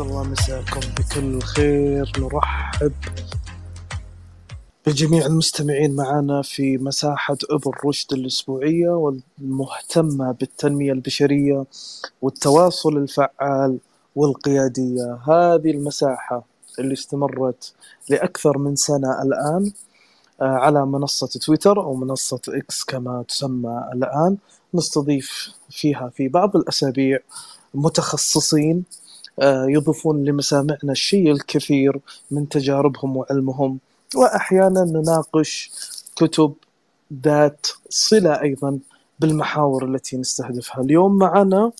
الله مساكم بكل خير. نرحب بجميع المستمعين معنا في مساحة ابن رشد الأسبوعية والمهتمة بالتنمية البشرية والتواصل الفعال والقيادية. هذه المساحة اللي استمرت لأكثر من سنة الآن آه، على منصة تويتر أو منصة إكس كما تسمى الآن. نستضيف فيها في بعض الأسابيع متخصصين يضيفون لمسامعنا الشيء الكثير من تجاربهم وعلمهم. وأحيانا نناقش كتب ذات صلة أيضا بالمحاور التي نستهدفها. اليوم معنا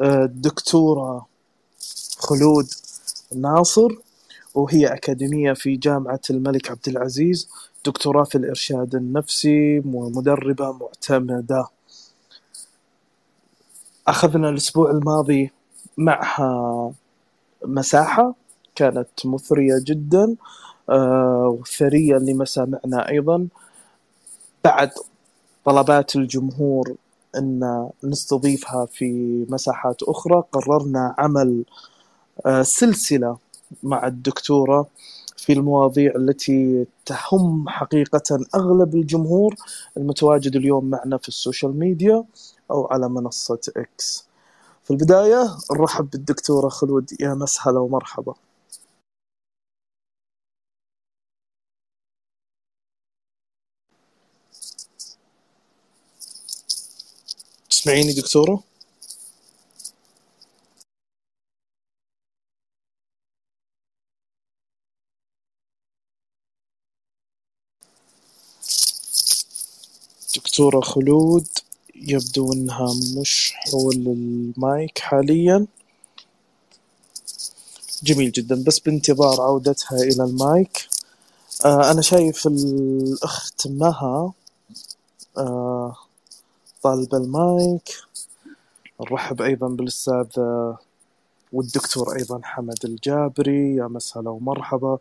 آه، الدكتورة خلود ناصر وهي أكاديمية في جامعة الملك عبد العزيز دكتوراه في الإرشاد النفسي ومدربة معتمدة. أخذنا الأسبوع الماضي معها مساحة كانت مثرية جدا آه، وثرية لمسامعنا أيضا. بعد طلبات الجمهور أن نستضيفها في مساحات أخرى قررنا عمل آه، سلسلة مع الدكتورة في المواضيع التي تهم حقيقة أغلب الجمهور المتواجد اليوم معنا في ال social media أو على منصة إكس في البداية نرحب بالدكتورة خلود يا مسهلا ومرحبا تسمعيني دكتورة؟ دكتورة خلود يبدو إنها مش حول المايك حاليا. جميل جدا. بس بانتظار عودتها إلى المايك. آه أنا شايف الأخت مها. آه طالبة المايك. نرحب أيضا بالأستاذ آه، والدكتور أيضا حمد الجابري. يا مسهلا ومرحبا.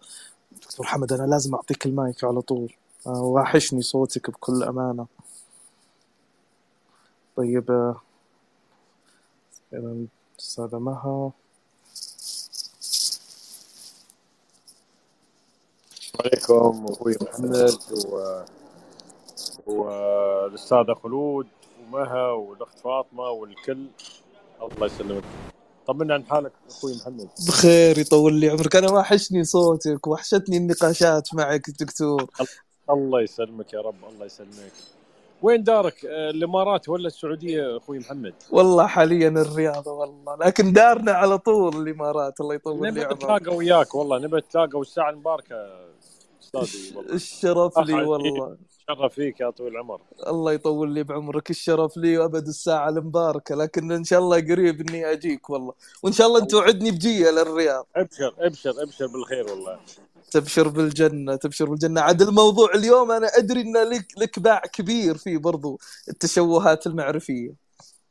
دكتور حمد أنا لازم أعطيك المايك على طول. آه واحشني صوتك بكل أمانة. طيب آه، أستاذة مها عليكم أخوي محمد. و... والاستاذه خلود ومها والأخت فاطمة والكل. الله يسلمك. طمنا عن حالك أخوي محمد؟ بخير يطول لي عمرك. أنا وحشني صوتك وحشتني النقاشات معك دكتور. الله يسلمك يا رب الله يسلمك. وين دارك؟ آه، الإمارات ولا السعودية أخوي محمد؟ والله حاليا الرياض والله. لكن دارنا على طول الإمارات الله يطول لي عمرك. نتلاقى وياك والله. نبي نتلاقى والساعة المباركة أستاذي والله. الشرف لي والله. شرف فيك يا طويل العمر. الله يطول لي بعمرك الشرف لي وأبد الساعة المباركة لكن إن شاء الله قريب إني أجيك والله. وإن شاء الله توعدني بجية للرياض. أبشر أبشر أبشر بالخير والله. تبشر بالجنة تبشر بالجنة. عاد الموضوع اليوم أنا أدري أن لك لك باع كبير فيه برضو التشوهات المعرفية.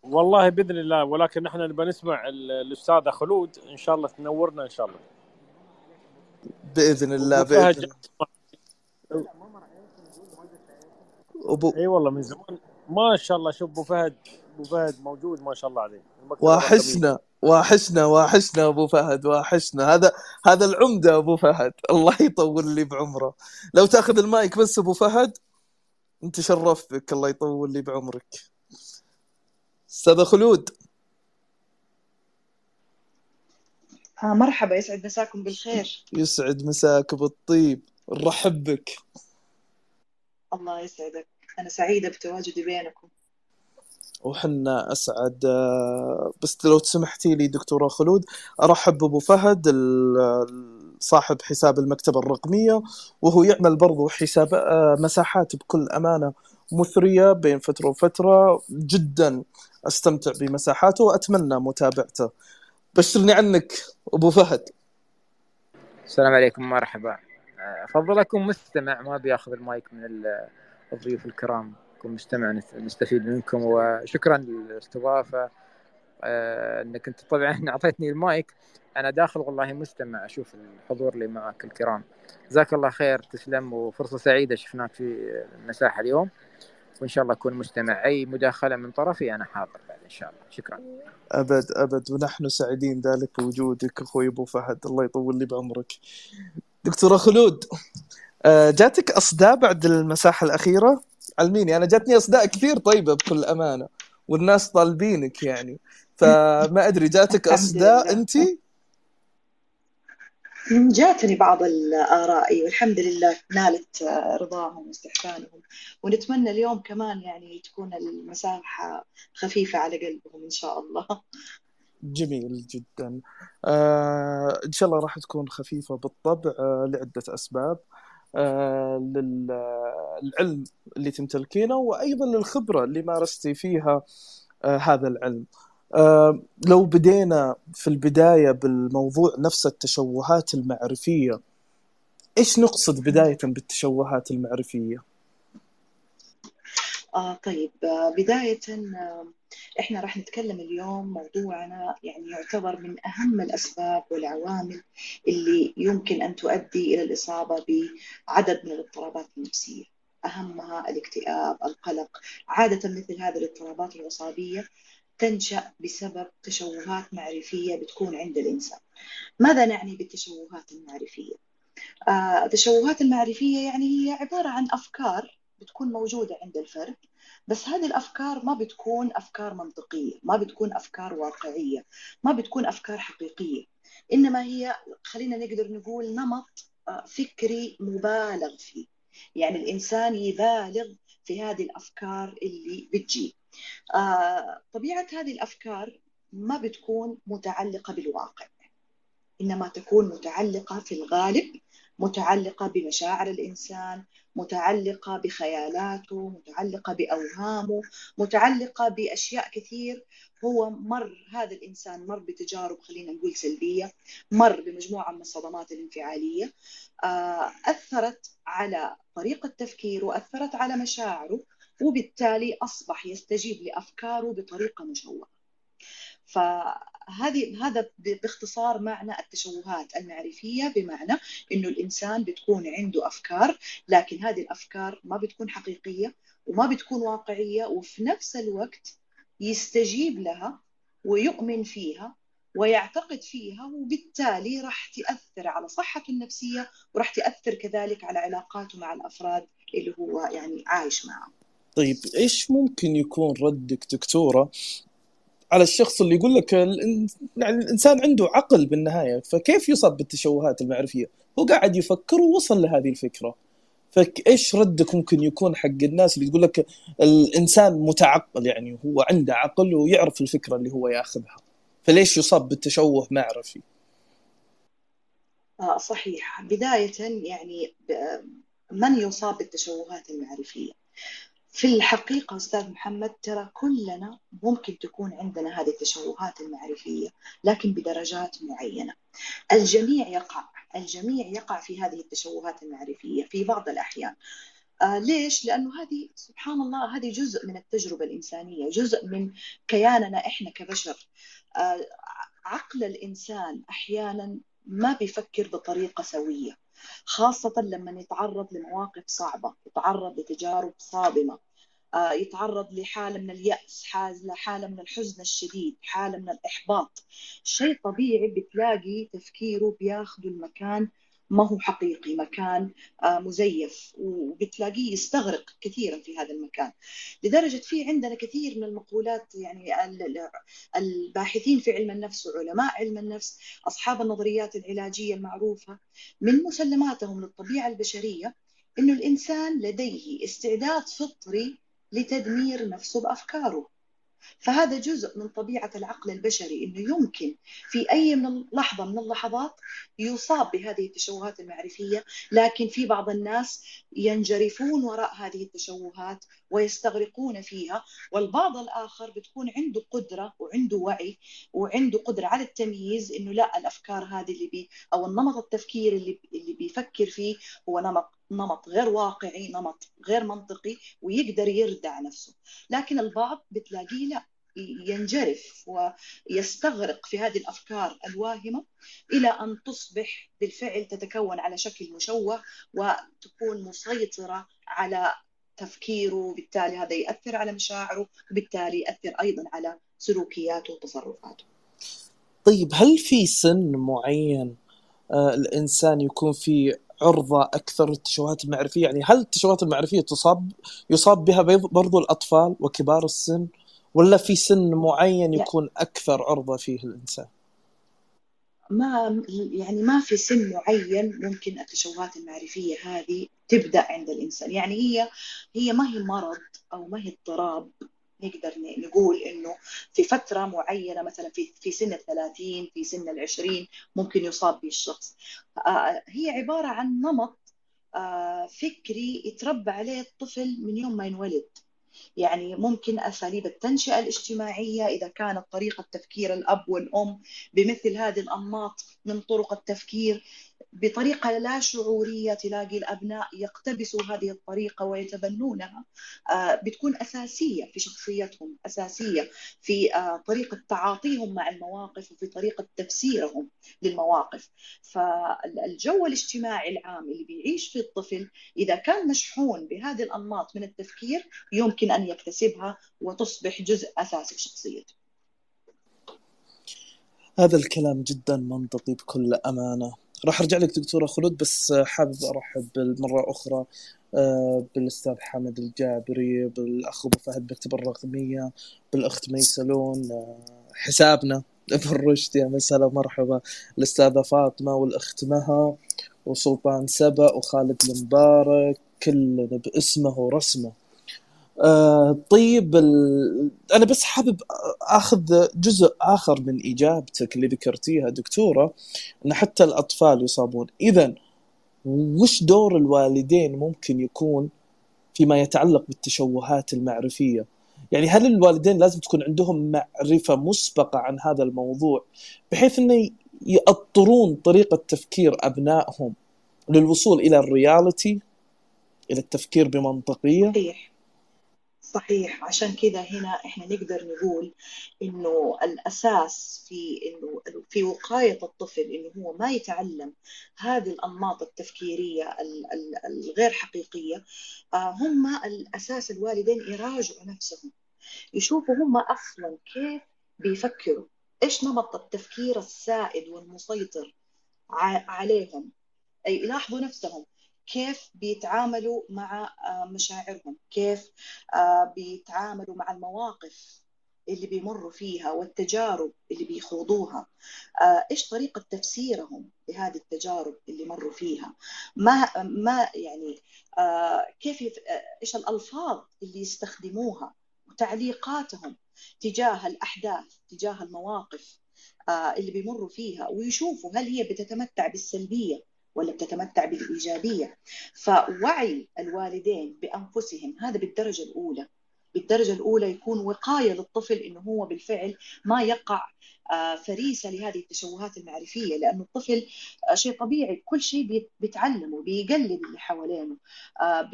والله بإذن الله ولكن إحنا نبغى نسمع الأستاذة خلود. إن شاء الله تنورنا إن شاء الله. بإذن الله بإذن الله. أبو... اي والله من زمان. ما شاء الله شوف أبو فهد أبو فهد موجود ما شاء الله عليه. وحشنا واحشنا واحشنا أبو فهد واحشنا هذا هذا العمدة أبو فهد. الله يطول لي بعمره. لو تأخذ المايك بس أبو فهد أنت شرفت بك الله يطول لي بعمرك. أستاذ خلود. آه مرحبا. يسعد مساكم بالخير. يسعد مساك بالطيب. نرحب بك. الله يسعدك. أنا سعيدة بتواجدي بينكم. وحنا أسعد. آه، بس لو تسمحتي لي دكتورة خلود أرحب بأبو فهد ال- صاحب حساب المكتبة الرقمية وهو يعمل برضو حساب آه، مساحات بكل أمانة مثرية بين فترة وفترة. جدا أستمتع بمساحاته وأتمنى متابعته. بشرني عنك أبو فهد. السلام عليكم مرحبا. افضل اكون مستمع ما بياخذ المايك من ال- الضيوف الكرام. اكون مستمع نست- نستفيد منكم. وشكرا للاستضافة. آه، إنك أنت طبعا أعطيتني المايك. أنا داخل والله مستمع أشوف الحضور اللي معك الكرام. جزاك الله خير تسلم وفرصة سعيدة شفناك في المساحه اليوم. وإن شاء الله اكون مستمع. أي مداخلة من طرفي أنا حاضر بعد إن شاء الله. شكرا. أبد أبد. ونحن سعيدين ذلك بوجودك أخوي أبو فهد. الله يطول لي بعمرك. دكتورة خلود آه، جاتك أصداء بعد المساحة الأخيرة؟ علميني أنا جاتني أصداء كثير طيبة بكل أمانة والناس طالبينك يعني. فما أدري جاتك أصداء. أنت؟ جاتني بعض الآراء والحمد لله نالت آه، رضاهم واستحسانهم. ونتمنى اليوم كمان يعني تكون المساحة خفيفة على قلبهم إن شاء الله. جميل جدا. آه إن شاء الله راح تكون خفيفة بالطبع آه لعدة أسباب. آه للعلم اللي تمتلكينه وأيضا للخبرة اللي مارستي فيها آه هذا العلم. آه لو بدينا في البداية بالموضوع نفس التشوهات المعرفية إيش نقصد بداية بالتشوهات المعرفية؟ آه طيب آه بداية آه إحنا راح نتكلم اليوم موضوعنا يعني يعتبر من أهم الأسباب والعوامل اللي يمكن أن تؤدي إلى الإصابة بعدد من الاضطرابات النفسية. أهمها الاكتئاب القلق. عادة مثل هذه الاضطرابات العصابية تنشأ بسبب تشوهات معرفية بتكون عند الإنسان. ماذا نعني بالتشوهات المعرفية؟ آه، التشوهات المعرفية يعني هي عبارة عن أفكار بتكون موجودة عند الفرد بس هذه الأفكار ما بتكون أفكار منطقية ما بتكون أفكار واقعية ما بتكون أفكار حقيقية. إنما هي خلينا نقدر نقول نمط آه، فكري مبالغ فيه. يعني الإنسان يبالغ في هذه الأفكار اللي بتجي. آه، طبيعة هذه الأفكار ما بتكون متعلقة بالواقع إنما تكون متعلقة في الغالب متعلقة بمشاعر الإنسان متعلقة بخيالاته متعلقة بأوهامه متعلقة بأشياء كثير. هو مر هذا الإنسان مر بتجارب خلينا نقول سلبية مر بمجموعة من الصدمات الانفعالية. آه، أثرت على طريقة تفكيره وأثرت على مشاعره وبالتالي أصبح يستجيب لأفكاره بطريقة مشوهة فهذه هذا باختصار معنى التشوهات المعرفية بمعنى إنه الإنسان بتكون عنده أفكار لكن هذه الأفكار ما بتكون حقيقية وما بتكون واقعية وفي نفس الوقت يستجيب لها ويؤمن فيها ويعتقد فيها وبالتالي راح تأثر على صحته النفسية وراح تأثر كذلك على علاقاته مع الأفراد اللي هو يعني عايش معهم طيب إيش ممكن يكون ردك دكتورة على الشخص اللي يقول لك يعني الإنسان عنده عقل بالنهاية فكيف يصاب بالتشوهات المعرفية؟ هو قاعد يفكر ووصل لهذه الفكرة. فإيش ردك ممكن يكون حق الناس اللي تقول لك الإنسان متعقل يعني هو عنده عقل ويعرف الفكرة اللي هو ياخذها. فليش يصاب بالتشوه معرفي؟ آه صحيح بداية يعني من يصاب بالتشوهات المعرفية في الحقيقة أستاذ محمد ترى كلنا ممكن تكون عندنا هذه التشوهات المعرفية لكن بدرجات معينة. الجميع يقع الجميع يقع في هذه التشوهات المعرفية في بعض الأحيان. آه ليش؟ لأنه هذه سبحان الله هذه جزء من التجربة الإنسانية جزء من كياننا إحنا كبشر. آه عقل الإنسان أحيانا ما بيفكر بطريقة سوية. خاصة لما يتعرض لمواقف صعبة يتعرض لتجارب صادمة آه، يتعرض لحالة من اليأس حالة من الحزن الشديد حالة من الإحباط. شيء طبيعي بتلاقي تفكيره بياخذه المكان ما هو حقيقي؟ مكان آه، مزيف. وبتلاقيه يستغرق كثيرا في هذا المكان. لدرجة في عندنا كثير من المقولات يعني ال- ال- الباحثين في علم النفس وعلماء علم النفس أصحاب النظريات العلاجية المعروفة من مسلماتهم للطبيعة البشرية إنه الإنسان لديه استعداد فطري لتدمير نفسه بأفكاره. فهذا جزء من طبيعة العقل البشري أنه يمكن في أي من لحظة من اللحظات يصاب بهذه التشوهات المعرفية لكن في بعض الناس ينجرفون وراء هذه التشوهات ويستغرقون فيها والبعض الآخر بتكون عنده قدرة وعنده وعي وعنده قدرة على التمييز أنه لا الأفكار هذه اللي بي أو النمط التفكير اللي, اللي بيفكر فيه هو نمط نمط غير واقعي نمط غير منطقي ويقدر يردع نفسه. لكن البعض بتلاقيه لا ينجرف ويستغرق في هذه الأفكار الواهمة إلى أن تصبح بالفعل تتكون على شكل مشوه وتكون مسيطرة على تفكيره وبالتالي هذا ياثر على مشاعره وبالتالي ياثر أيضا على سلوكياته وتصرفاته. طيب هل في سن معين آه الإنسان يكون فيه عرضة أكثر للتشوهات المعرفية؟ يعني هل التشوهات المعرفية تصاب يصاب بها برضو الأطفال وكبار السن؟ ولا في سن معين يكون أكثر عرضة فيه الإنسان؟ ما يعني ما في سن معين ممكن التشوهات المعرفية هذه تبدأ عند الإنسان. يعني هي هي ما هي مرض أو ما هي اضطراب نقدر نقول إنه في فترة معينة مثلا في في سن الثلاثين في سن العشرين ممكن يصاب به الشخص. آه، هي عبارة عن نمط آه، فكري يتربى عليه الطفل من يوم ما ينولد. يعني ممكن أساليب التنشئة الاجتماعية إذا كانت طريقة تفكير الأب والأم بمثل هذه الأنماط من طرق التفكير. بطريقة لا شعورية تلاقي الأبناء يقتبسوا هذه الطريقة ويتبنونها آه، بتكون أساسية في شخصيتهم أساسية في آه، طريقة تعاطيهم مع المواقف وفي طريقة تفسيرهم للمواقف. فالجو الاجتماعي العام اللي بيعيش فيه الطفل إذا كان مشحون بهذه الأنماط من التفكير يمكن أن يكتسبها وتصبح جزء أساسي في شخصيته. هذا الكلام جدا منطقي بكل أمانة. راح أرجع لك دكتورة خلود بس حابب أرحب مره أخرى آه، بالأستاذ حامد الجابري بالأخ أبو فهد مكتب الرقمية بالأخت ميسلون آه، حسابنا أبو الرشد يا مسهلا مرحبا الأستاذة فاطمة والأخت مها وسلطان سبأ وخالد المبارك كلنا باسمه ورسمه. طيب ال... أنا بس حابب أخذ جزء آخر من إجابتك اللي ذكرتيها دكتورة إن حتى الأطفال يصابون. اذا وش دور الوالدين ممكن يكون فيما يتعلق بالتشوهات المعرفية؟ يعني هل الوالدين لازم تكون عندهم معرفة مسبقة عن هذا الموضوع بحيث إنه يأطرون طريقة تفكير أبنائهم للوصول إلى الرياليتي إلى التفكير بمنطقية؟ صحيح. صحيح. عشان كذا هنا إحنا نقدر نقول إنه الأساس في إنه في وقاية الطفل إنه هو ما يتعلم هذه الأنماط التفكيرية الغير حقيقية آه، هم الأساس الوالدين يراجعوا نفسهم. يشوفوا هم أصلا كيف بيفكروا. إيش نمط التفكير السائد والمسيطر عليهم؟ أي يلاحظوا نفسهم. كيف بيتعاملوا مع آه، مشاعرهم؟ كيف آه، بيتعاملوا مع المواقف اللي بيمروا فيها والتجارب اللي بيخوضوها؟ آه، إيش طريقة تفسيرهم لهذه التجارب اللي مروا فيها؟ ما ما يعني كيف إيش الألفاظ اللي يستخدموها وتعليقاتهم تجاه الأحداث تجاه المواقف اللي بيمروا فيها؟ ويشوفوا هل هي بتتمتع بالسلبية ولا بتتمتع بالإيجابية. فوعي الوالدين بأنفسهم هذا بالدرجة الأولى. بالدرجة الأولى يكون وقاية للطفل إنه هو بالفعل ما يقع آه، فريسة لهذه التشوهات المعرفية لأنه الطفل آه، شيء طبيعي كل شيء بيتعلمه بيقلد اللي حوالينه آه،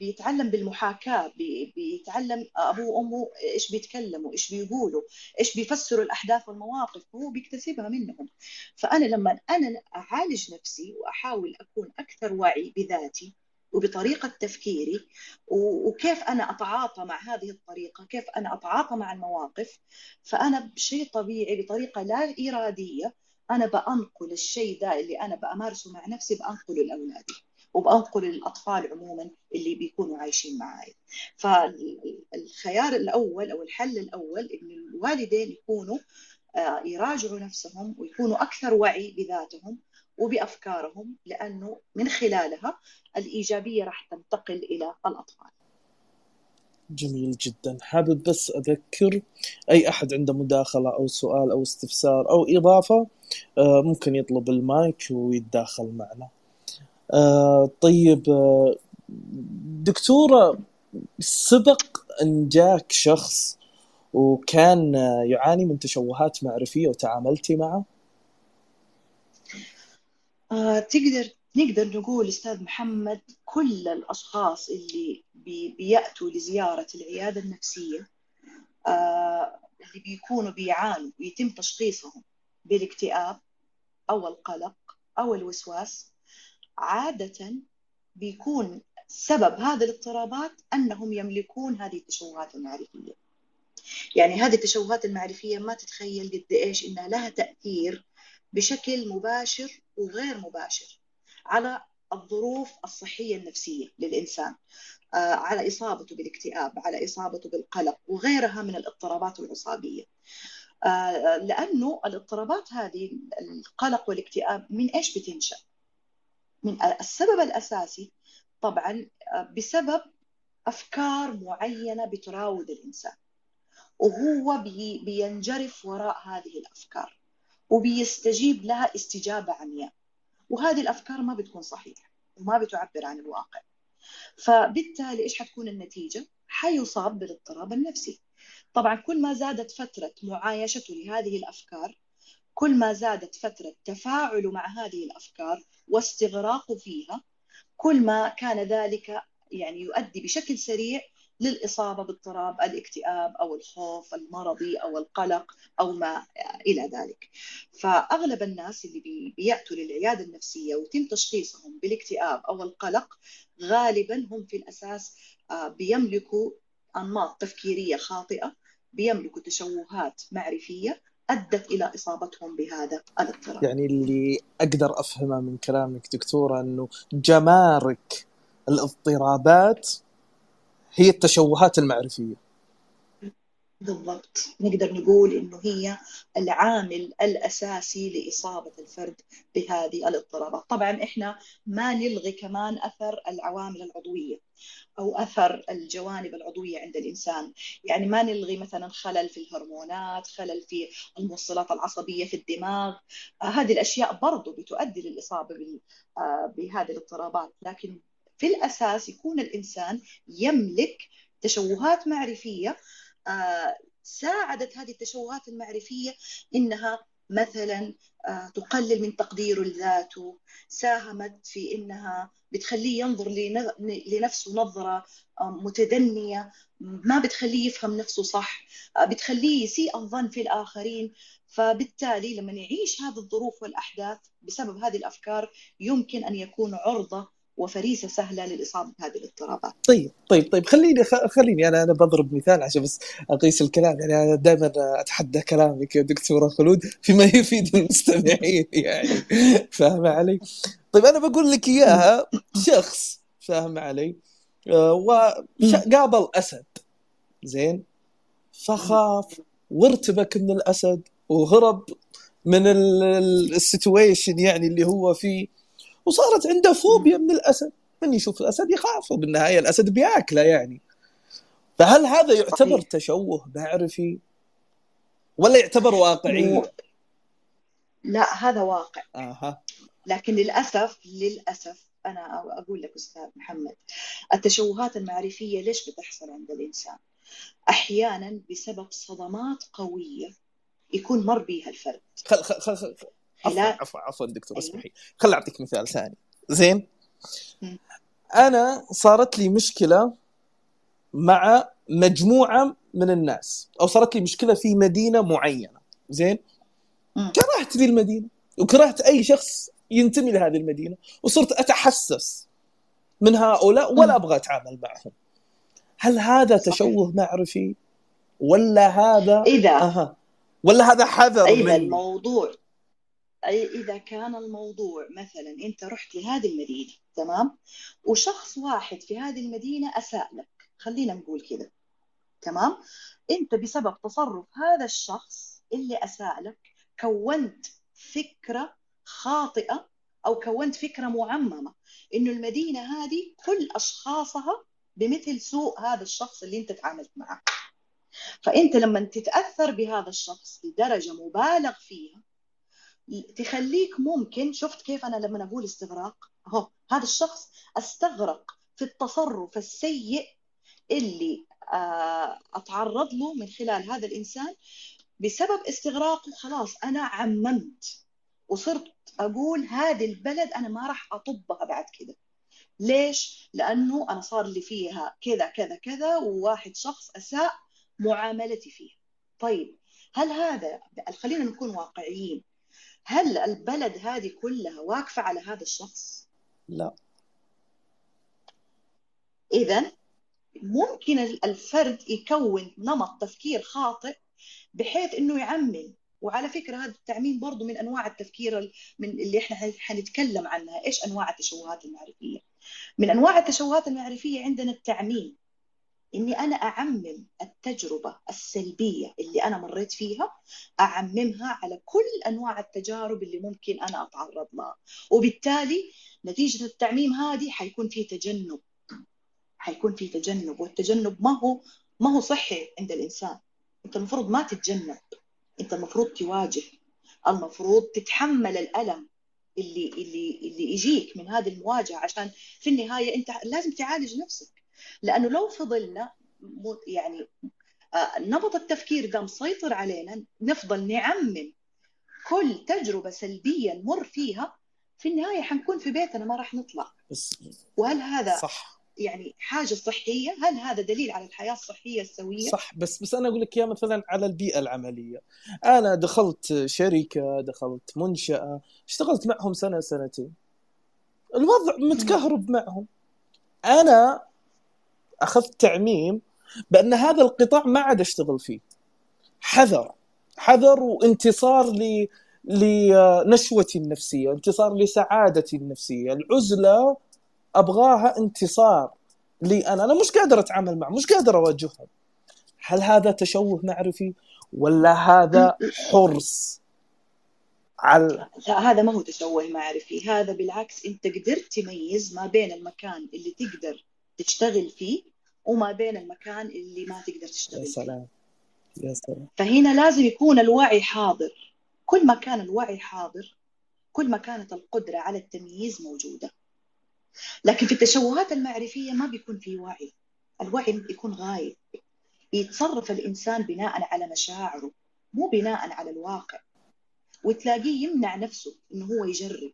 بيتعلم بالمحاكاة بيتعلم أبوه وأمه إيش بيتكلموا إيش بيقولوا إيش بيفسروا الأحداث والمواقف هو بيكتسبها منهم. فأنا لما أنا أعالج نفسي وأحاول أكون أكثر وعي بذاتي وبطريقة تفكيري وكيف أنا أتعاطى مع هذه الطريقة كيف أنا أتعاطى مع المواقف. فأنا بشيء طبيعي بطريقة لا إرادية أنا بأنقل الشيء ده اللي أنا بأمارسه مع نفسي بأنقله لأولادي وبأنقل للأطفال عموما اللي بيكونوا عايشين معي فالخيار الأول أو الحل الأول إن الوالدين يكونوا آه، يراجعوا نفسهم ويكونوا أكثر وعي بذاتهم وبأفكارهم لأنه من خلالها الإيجابية راح تنتقل إلى الأطفال. جميل جدا حابب بس أذكر أي أحد عنده مداخلة أو سؤال أو استفسار أو إضافة آه، ممكن يطلب المايك ويتداخل معنا آه، طيب آه، دكتورة سبق أن جاك شخص وكان يعاني من تشوهات معرفية وتعاملتي معه؟ تقدر نقدر نقول أستاذ محمد كل الأشخاص اللي بي بيأتوا لزيارة العيادة النفسية آه اللي بيكونوا بيعانوا ويتم تشخيصهم بالاكتئاب أو القلق أو الوسواس عادة بيكون سبب هذه الاضطرابات أنهم يملكون هذه التشوهات المعرفية. يعني هذه التشوهات المعرفية ما تتخيل قد إيش إنها لها تأثير بشكل مباشر وغير مباشر على الظروف الصحية النفسية للإنسان آه، على إصابته بالاكتئاب على إصابته بالقلق وغيرها من الاضطرابات العصابية. آه، لأنه الاضطرابات هذه القلق والاكتئاب من إيش بتنشأ؟ من السبب الأساسي طبعا آه، بسبب أفكار معينة بتراود الإنسان وهو بي بينجرف وراء هذه الأفكار. وبيستجيب لها استجابة عمياء. وهذه الأفكار ما بتكون صحيحة وما بتعبر عن الواقع. فبالتالي إيش حتكون النتيجة؟ حيصاب بالاضطراب النفسي. طبعا كل ما زادت فترة معايشته لهذه الأفكار كل ما زادت فترة تفاعله مع هذه الأفكار واستغراقه فيها كل ما كان ذلك يعني يؤدي بشكل سريع للإصابة باضطراب الاكتئاب أو الخوف المرضي أو القلق أو ما إلى ذلك فأغلب الناس اللي بيأتوا للعيادة النفسية ويتم تشخيصهم بالاكتئاب أو القلق غالبا هم في الأساس آه، بيملكوا أنماط تفكيرية خاطئة بيملكوا تشوهات معرفية أدت إلى إصابتهم بهذا الاضطراب. يعني اللي أقدر أفهمه من كلامك دكتورة أنه جمارك الاضطرابات هي التشوهات المعرفية. بالضبط. نقدر نقول إنه هي العامل الأساسي لإصابة الفرد بهذه الاضطرابات. طبعا إحنا ما نلغي كمان أثر العوامل العضوية أو أثر الجوانب العضوية عند الإنسان. يعني ما نلغي مثلا خلل في الهرمونات خلل في الموصلات العصبية في الدماغ. آه هذه الأشياء برضو بتؤدي للإصابة آه بهذه الاضطرابات. لكن في الأساس يكون الإنسان يملك تشوهات معرفية آه، ساعدت هذه التشوهات المعرفية إنها مثلا آه، تقلل من تقديره لذاته ساهمت في إنها بتخليه ينظر لنفسه نظرة آه، متدنية ما بتخليه يفهم نفسه صح بتخليه يسيء الظن في الآخرين. فبالتالي لما يعيش هذه الظروف والأحداث بسبب هذه الأفكار يمكن أن يكون عرضة وفريسة سهلة للإصابة بهذه الاضطرابات. طيب طيب طيب خليني خليني أنا أنا بضرب مثال عشان بس أقيس الكلام يعني أنا دائما أتحدى كلامك يا دكتورة خلود فيما يفيد المستمعين يعني فاهم علي؟ طيب أنا بقول لك إياها شخص فاهم علي؟ آه، وقابل أسد زين فخاف وارتبك من الأسد وهرب من السيتويشن يعني اللي هو فيه وصارت عنده فوبيا من الأسد. من يشوف الأسد يخاف وبالنهايه الأسد بياكله يعني. فهل هذا يعتبر صحيح. تشوه معرفي؟ ولا يعتبر واقعي؟ لا هذا واقع. أها لكن للأسف للأسف أنا أقول لك أستاذ محمد التشوهات المعرفية ليش بتحصل عند الإنسان؟ أحيانا بسبب صدمات قوية يكون مر بها الفرد. خل خل خل عفوا عفوا عفوا دكتور أيوه. اسمحي. خل أعطيك مثال ثاني. زين؟ أنا صارت لي مشكلة مع مجموعة من الناس أو صارت لي مشكلة في مدينة معينة. زين؟ كرهت ذي المدينة وكرهت أي شخص ينتمي لهذه المدينة وصرت أتحسس من هؤلاء ولا أبغى أتعامل معهم. هل هذا صحيح. تشوه معرفي؟ ولا هذا إذا أها. ولا هذا حذر إذا الموضوع إذا كان الموضوع مثلا أنت رحت لهذه المدينة تمام؟ وشخص واحد في هذه المدينة أساء لك خلينا نقول كذا تمام؟ أنت بسبب تصرف هذا الشخص اللي أساء لك كونت فكرة خاطئة أو كونت فكرة معممة إنه المدينة هذه كل أشخاصها بمثل سوء هذا الشخص اللي أنت تعاملت معه. فأنت لما تتأثر بهذا الشخص لدرجه مبالغ فيها تخليك ممكن شفت كيف أنا لما أقول استغراق أهو هذا الشخص استغرق في التصرف السيء اللي آه، أتعرض له من خلال هذا الإنسان بسبب استغراقه خلاص أنا عممت وصرت أقول هذه البلد أنا ما راح أطبها بعد كده ليش؟ لأنه أنا صار لي فيها كذا كذا كذا وواحد شخص أساء معاملتي فيها. طيب هل هذا خلينا نكون واقعيين هل البلد هذه كلها واقفة على هذا الشخص؟ لا. اذا ممكن الفرد يكون نمط تفكير خاطئ بحيث إنه يعمم. وعلى فكرة هذا التعميم برضه من أنواع التفكير من اللي إحنا حنتكلم عنها. إيش أنواع التشوهات المعرفية؟ من أنواع التشوهات المعرفية عندنا التعميم. إني أنا أعمم التجربة السلبية اللي أنا مريت فيها أعممها على كل أنواع التجارب اللي ممكن أنا اتعرض لها وبالتالي نتيجة التعميم هذه حيكون في تجنب. حيكون في تجنب والتجنب ما هو ما هو صحي عند الإنسان. أنت المفروض ما تتجنب. أنت المفروض تواجه. المفروض تتحمل الألم اللي اللي اللي يجيك من هذه المواجهة عشان في النهاية أنت لازم تعالج نفسك. لأنه لو فضلنا يعني آه، نمط التفكير ده مسيطر علينا نفضل نعمم كل تجربة سلبية نمر فيها في النهاية حنكون في بيتنا ما راح نطلع. وهل هذا صح. يعني حاجة صحية؟ هل هذا دليل على الحياة الصحية السوية؟ صح بس بس أنا أقول لك يا مثلا على البيئة العملية. أنا دخلت شركة دخلت منشأة اشتغلت معهم سنة سنتين. الوضع متكهرب معهم. أنا أخذت تعميم بأن هذا القطاع ما عاد أشتغل فيه. حذر حذر وانتصار ل لنشوتي النفسية انتصار لسعادتي النفسية. العزلة أبغاها انتصار لي أنا. أنا مش قادر أتعامل معه مش قادر اواجههم هل هذا تشوه معرفي ولا هذا حرص على؟ لا هذا ما هو تشوه معرفي. هذا بالعكس أنت قدرت تميز ما بين المكان اللي تقدر تشتغل فيه وما بين المكان اللي ما تقدر تشتغل يا سلام. يا سلام. فهنا لازم يكون الوعي حاضر. كل ما كان الوعي حاضر كل ما كانت القدرة على التمييز موجودة. لكن في التشوهات المعرفية ما بيكون في وعي. الوعي بيكون غايب. يتصرف الإنسان بناء على مشاعره مو بناء على الواقع. وتلاقيه يمنع نفسه إنه هو يجرب.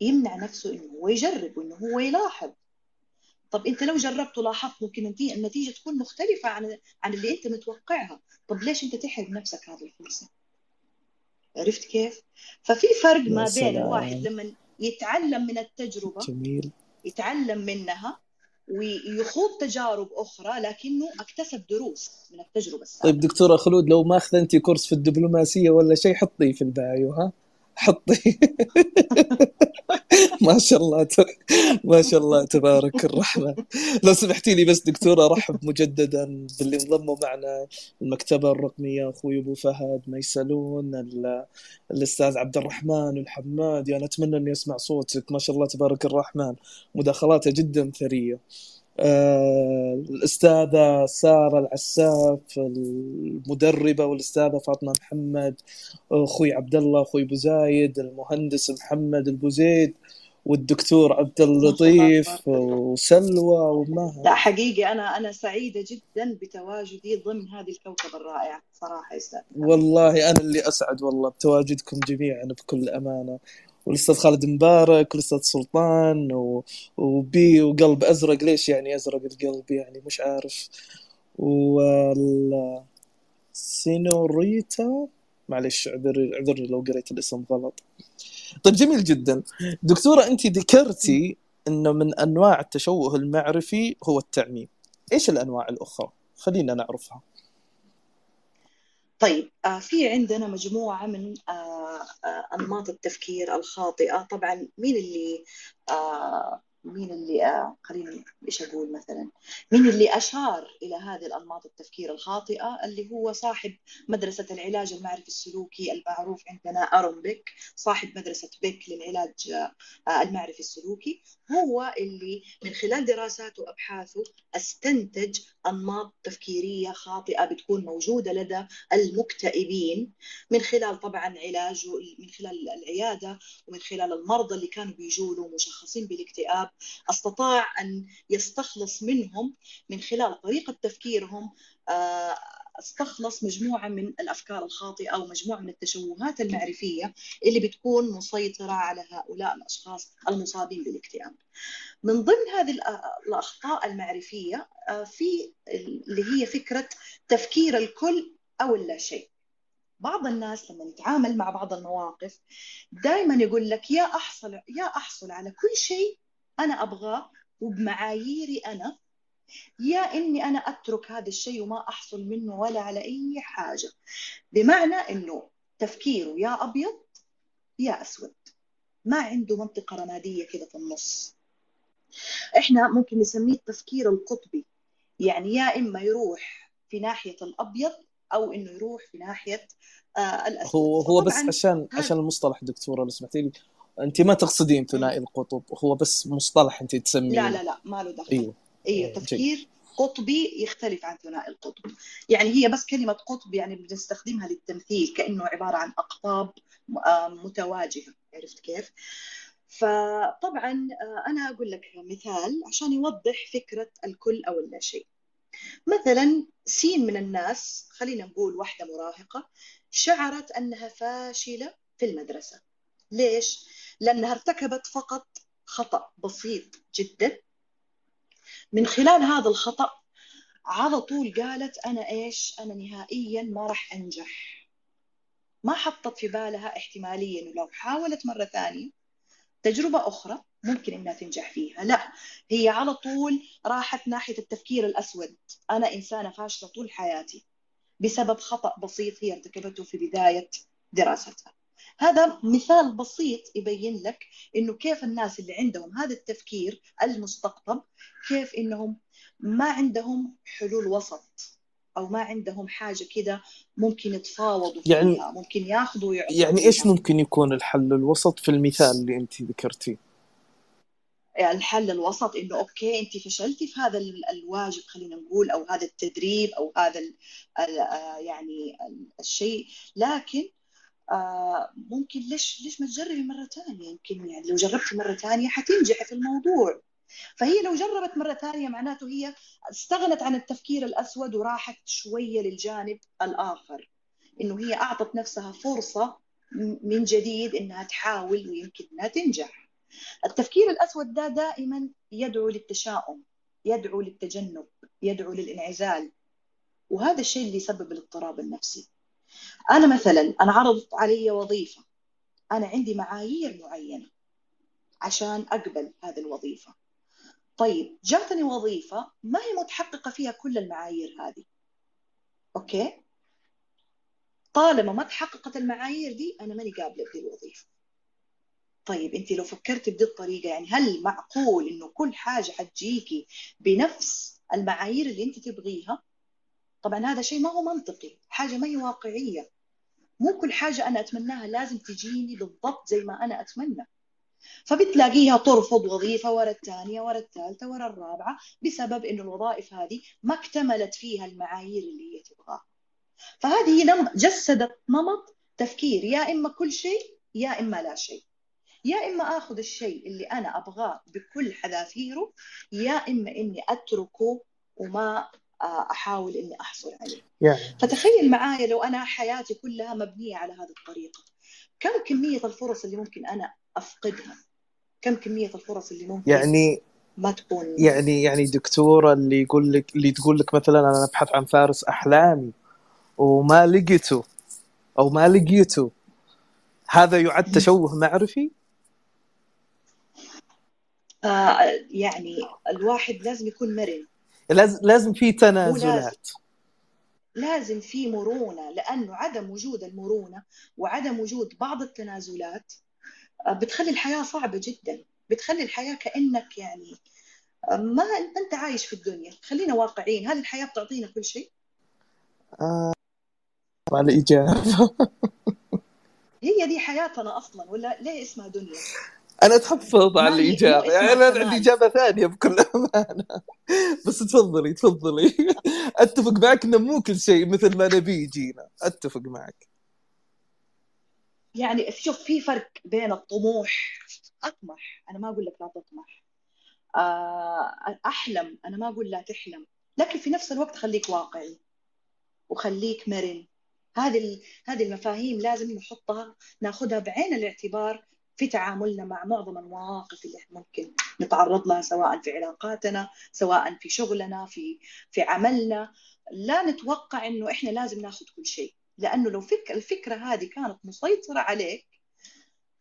يمنع نفسه إنه هو يجرب وإنه هو يلاحظ. طب انت لو جربت ولاحظت ممكن النتيجة تكون مختلفة عن عن اللي انت متوقعها. طب ليش انت تحرم نفسك هذه الفرصة؟ عرفت كيف؟ ففي فرق ما بين الواحد لما يتعلم من التجربة جميل. يتعلم منها ويخوض تجارب أخرى لكنه اكتسب دروس من التجربة السابقة. طيب دكتورة خلود لو ما أخذتي كورس في الدبلوماسية ولا شيء حطيه في البايو ها؟ حطي. ما شاء الله ما شاء الله تبارك الرحمن لو سمحتي لي بس دكتورة أرحب مجددا باللي انضموا معنا. المكتبة الرقمية أخوي أبو فهد ميسلون الأستاذ عبد الرحمن الحماد يعني أتمنى اني اسمع صوتك. ما شاء الله تبارك الرحمن. مداخلاته جدا ثرية. آه، الأستاذة سارة العساف المدربة والأستاذة فاطمة محمد أخوي عبد الله أخوي أبو زايد المهندس محمد البوزيد والدكتور عبد اللطيف وسلوى ومها لا حقيقي أنا أنا سعيدة جدا بتواجدي ضمن هذه الكوكب الرائع صراحة أستاذ. والله أنا اللي أسعد والله بتواجدكم جميعا بكل أمانة. والأستاذ خالد مبارك والأستاذ سلطان و... وبي وقلب أزرق. ليش يعني أزرق القلب يعني؟ مش عارف. وال سينوريتا معلش اعذر اعذرني لو قريت الاسم غلط. طيب جميل جدا. دكتورة أنت ذكرتي أنه من أنواع التشوه المعرفي هو التعميم. إيش الأنواع الأخرى؟ خلينا نعرفها. طيب آه، في عندنا مجموعة من آه، آه، أنماط التفكير الخاطئة. طبعا مين اللي مين اللي آه خليني إيش أقول مثلا؟ مين اللي أشار إلى هذه الأنماط التفكير الخاطئة اللي هو صاحب مدرسة العلاج المعرفي السلوكي المعروف عندنا أرون بيك صاحب مدرسة بيك للعلاج المعرفي السلوكي. هو اللي من خلال دراساته وأبحاثه استنتج أنماط تفكيرية خاطئة بتكون موجودة لدى المكتئبين. من خلال طبعا علاجه من خلال العيادة ومن خلال المرضى اللي كانوا بيجوا له مشخصين بالاكتئاب أستطاع أن يستخلص منهم من خلال طريقة تفكيرهم آه، أستخلص مجموعة من الأفكار الخاطئة أو مجموعة من التشوهات المعرفية اللي بتكون مسيطرة على هؤلاء الأشخاص المصابين بالاكتئاب. من ضمن هذه الأخطاء المعرفية آه، في اللي هي فكرة تفكير الكل أو اللا شيء. بعض الناس لما نتعامل مع بعض المواقف دائما يقول لك يا احصل يا أحصل على كل شيء أنا ابغاه وبمعاييري أنا يا إني أنا أترك هذا الشيء وما أحصل منه ولا على أي حاجة. بمعنى إنه تفكيره يا أبيض يا أسود. ما عنده منطقة رمادية كذا في النص. إحنا ممكن نسميه التفكير القطبي. يعني يا إما يروح في ناحية الأبيض أو إنه يروح في ناحية آه الأسود. هو هو بس عشان عشان المصطلح دكتورة لو سمحتي لي. أنت ما تقصدين ثنائي القطب هو بس مصطلح أنت تسميه. لا لا لا ما له دخل. أيوه. أيوه تفكير قطبي يختلف عن ثنائي القطب. يعني هي بس كلمة قطب يعني بنستخدمها للتمثيل كأنه عبارة عن أقطاب متواجهة. عرفت كيف؟ فطبعا آه، أنا أقول لك مثال عشان يوضح فكرة الكل أو اللا شيء مثلا سين من الناس خلينا نقول واحدة مراهقة شعرت أنها فاشلة في المدرسة. ليش؟ لأنها ارتكبت فقط خطأ بسيط جدا. من خلال هذا الخطأ على طول قالت أنا إيش؟ أنا نهائيا ما راح أنجح. ما حطت في بالها احتمالية إنه لو حاولت مرة ثانية تجربة أخرى ممكن إنها تنجح فيها. لا هي على طول راحت ناحية التفكير الأسود. أنا إنسانة فاشلة طول حياتي. بسبب خطأ بسيط هي ارتكبته في بداية دراستها. هذا مثال بسيط يبين لك إنه كيف الناس اللي عندهم هذا التفكير المستقطب كيف إنهم ما عندهم حلول وسط أو ما عندهم حاجة كده ممكن يتفاوضوا يعني فيها ممكن ياخذوا يعني إيش ممكن يكون الحل الوسط في المثال اللي أنت ذكرتيه؟ يعني الحل الوسط إنه أوكي أنت فشلتي في هذا الواجب خلينا نقول أو هذا التدريب أو هذا آه، يعني الشيء لكن ممكن ليش ليش ما تجربي مرة ثانية؟ يمكن يعني لو جربتي مرة ثانية حتنجحي في الموضوع. فهي لو جربت مرة ثانية معناته هي استغنت عن التفكير الأسود وراحت شوية للجانب الآخر. إنه هي أعطت نفسها فرصة من جديد إنها تحاول ويمكن إنها تنجح. التفكير الأسود ده دائما يدعو للتشاؤم يدعو للتجنب يدعو للإنعزال. وهذا الشيء اللي يسبب الاضطراب النفسي. أنا مثلا أنا عرضت علي وظيفة. أنا عندي معايير معينة عشان أقبل هذه الوظيفة. طيب جاتني وظيفة ما هي متحققة فيها كل المعايير هذه. أوكي؟ طالما ما تحققت المعايير دي أنا ماني قابلة بدي الوظيفة. طيب انت لو فكرتي بدي الطريقة يعني هل معقول إنه كل حاجة حتجيكي بنفس المعايير اللي انت تبغيها؟ طبعا هذا شيء ما هو منطقي. حاجة ما هي واقعية. مو كل حاجة أنا أتمناها لازم تجيني بالضبط زي ما أنا أتمنى فبتلاقيها ترفض وظيفة ورا الثانية ورا الثالثة ورا الرابعة بسبب إنه الوظائف هذه ما اكتملت فيها المعايير اللي هي تبغاها فهذه. جسدت نمط تفكير يا إما كل شيء يا إما لا شيء يا إما آخذ الشيء اللي أنا أبغاه بكل حذافيره يا إما إني أتركه وما أحاول إني أحصل عليه. يعني. فتخيل معايا لو أنا حياتي كلها مبنية على هذه الطريقة. كم كمية الفرص اللي ممكن أنا أفقدها؟ كم كمية الفرص اللي ممكن يعني ما تكون يعني يعني دكتورة اللي يقول لك اللي تقول لك مثلا أنا أبحث عن فارس احلامي وما لقيته أو ما لقيته هذا يعد تشوه معرفي؟ آه يعني الواحد لازم يكون مرن. لازم لازم في تنازلات. لازم في مرونة لأنه عدم وجود المرونة وعدم وجود بعض التنازلات آه، بتخلي الحياة صعبة جدا. بتخلي الحياة كأنك يعني ما انت عايش في الدنيا. خلينا واقعيين هل الحياة بتعطينا كل شيء؟ آه على الإجابة هي دي حياتنا أصلا ولا ليه اسمها دنيا؟ أنا تحفظ على مو يعني أنا عندي كمال. إجابة ثانية بكل أمانة. بس تفضلي تفضلي. أتفق معك إنه مو كل شيء مثل ما نبي يجينا. أتفق معك. يعني شوف في فرق بين الطموح. أطمح. أنا ما أقول لك لا تطمح. آه، أحلم. أنا ما أقول لا تحلم. لكن في نفس الوقت خليك واقعي. وخليك مرن. هذه هذه المفاهيم لازم نحطها ناخذها بعين الاعتبار في تعاملنا مع معظم المواقف اللي ممكن نتعرض لها سواء في علاقاتنا سواء في شغلنا في في عملنا. لا نتوقع إنه إحنا لازم ناخذ كل شيء لأنه لو فك الفكرة هذه كانت مسيطرة عليك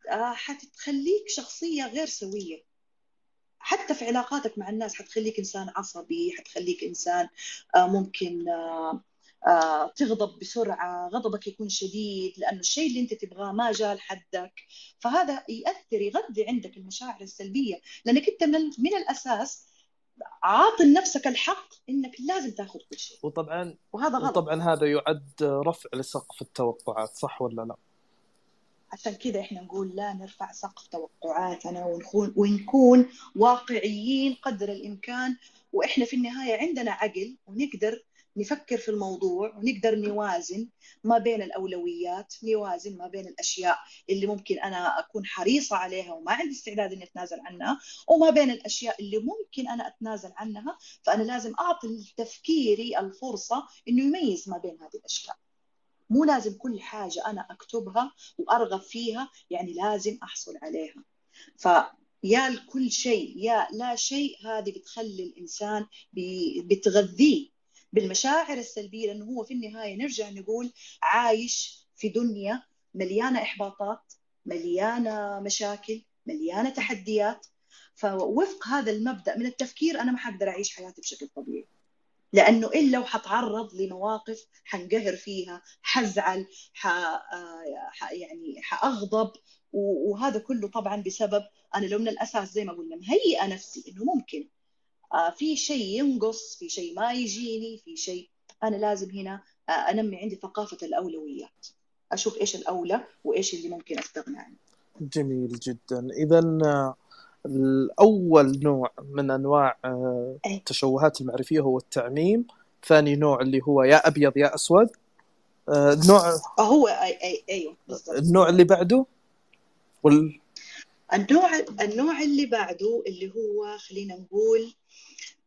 آه، حتخليك شخصية غير سوية. حتى في علاقاتك مع الناس حتخليك إنسان عصبي حتخليك إنسان آه، ممكن آه، تغضب بسرعة غضبك يكون شديد لأنه الشيء اللي أنت تبغاه ما جاء لحدك فهذا ياثر يغذي عندك المشاعر السلبية لأنك أنت من من الأساس عاطي لنفسك الحق إنك لازم تأخذ كل شيء. وطبعا وهذا غلط. وطبعا هذا يعد رفع لسقف التوقعات صح ولا لا؟ عشان كذا إحنا نقول لا نرفع سقف توقعاتنا ونكون ونكون واقعيين قدر الإمكان. وإحنا في النهاية عندنا عقل ونقدر نفكر في الموضوع ونقدر نوازن ما بين الأولويات نوازن ما بين الأشياء اللي ممكن أنا أكون حريصة عليها وما عندي استعداد إني أتنازل عنها وما بين الأشياء اللي ممكن أنا أتنازل عنها فأنا لازم أعطي لتفكيري الفرصة إنه يميز ما بين هذه الأشياء. مو لازم كل حاجة أنا أكتبها وأرغب فيها يعني لازم أحصل عليها. فيا الكل شيء يا لا شيء هذه بتخلي الإنسان بتغذيه. بالمشاعر السلبية لأنه هو في النهاية نرجع نقول عايش في دنيا مليانة إحباطات مليانة مشاكل مليانة تحديات. فوفق هذا المبدأ من التفكير أنا ما حقدر أعيش حياتي بشكل طبيعي. لأنه الا وحتعرض لمواقف حنقهر فيها حزعل ح... يعني حأغضب وهذا كله طبعا بسبب أنا لو من الأساس زي ما قلنا مهيئة نفسي إنه ممكن في شيء ينقص في شيء ما يجيني في شيء أنا لازم هنا آه، أنمي عندي ثقافة الأولويات. أشوف إيش الأولى وإيش اللي ممكن استغنى عنه جميل جدا. إذا آه، الأول نوع من آه، أي. التشوهات المعرفية هو التعميم. ثاني نوع اللي هو يا أبيض يا أسود. آه، النوع آه، هو أيوه بالضبط. النوع اللي بعده وال... النوع النوع اللي بعده اللي هو خلينا نقول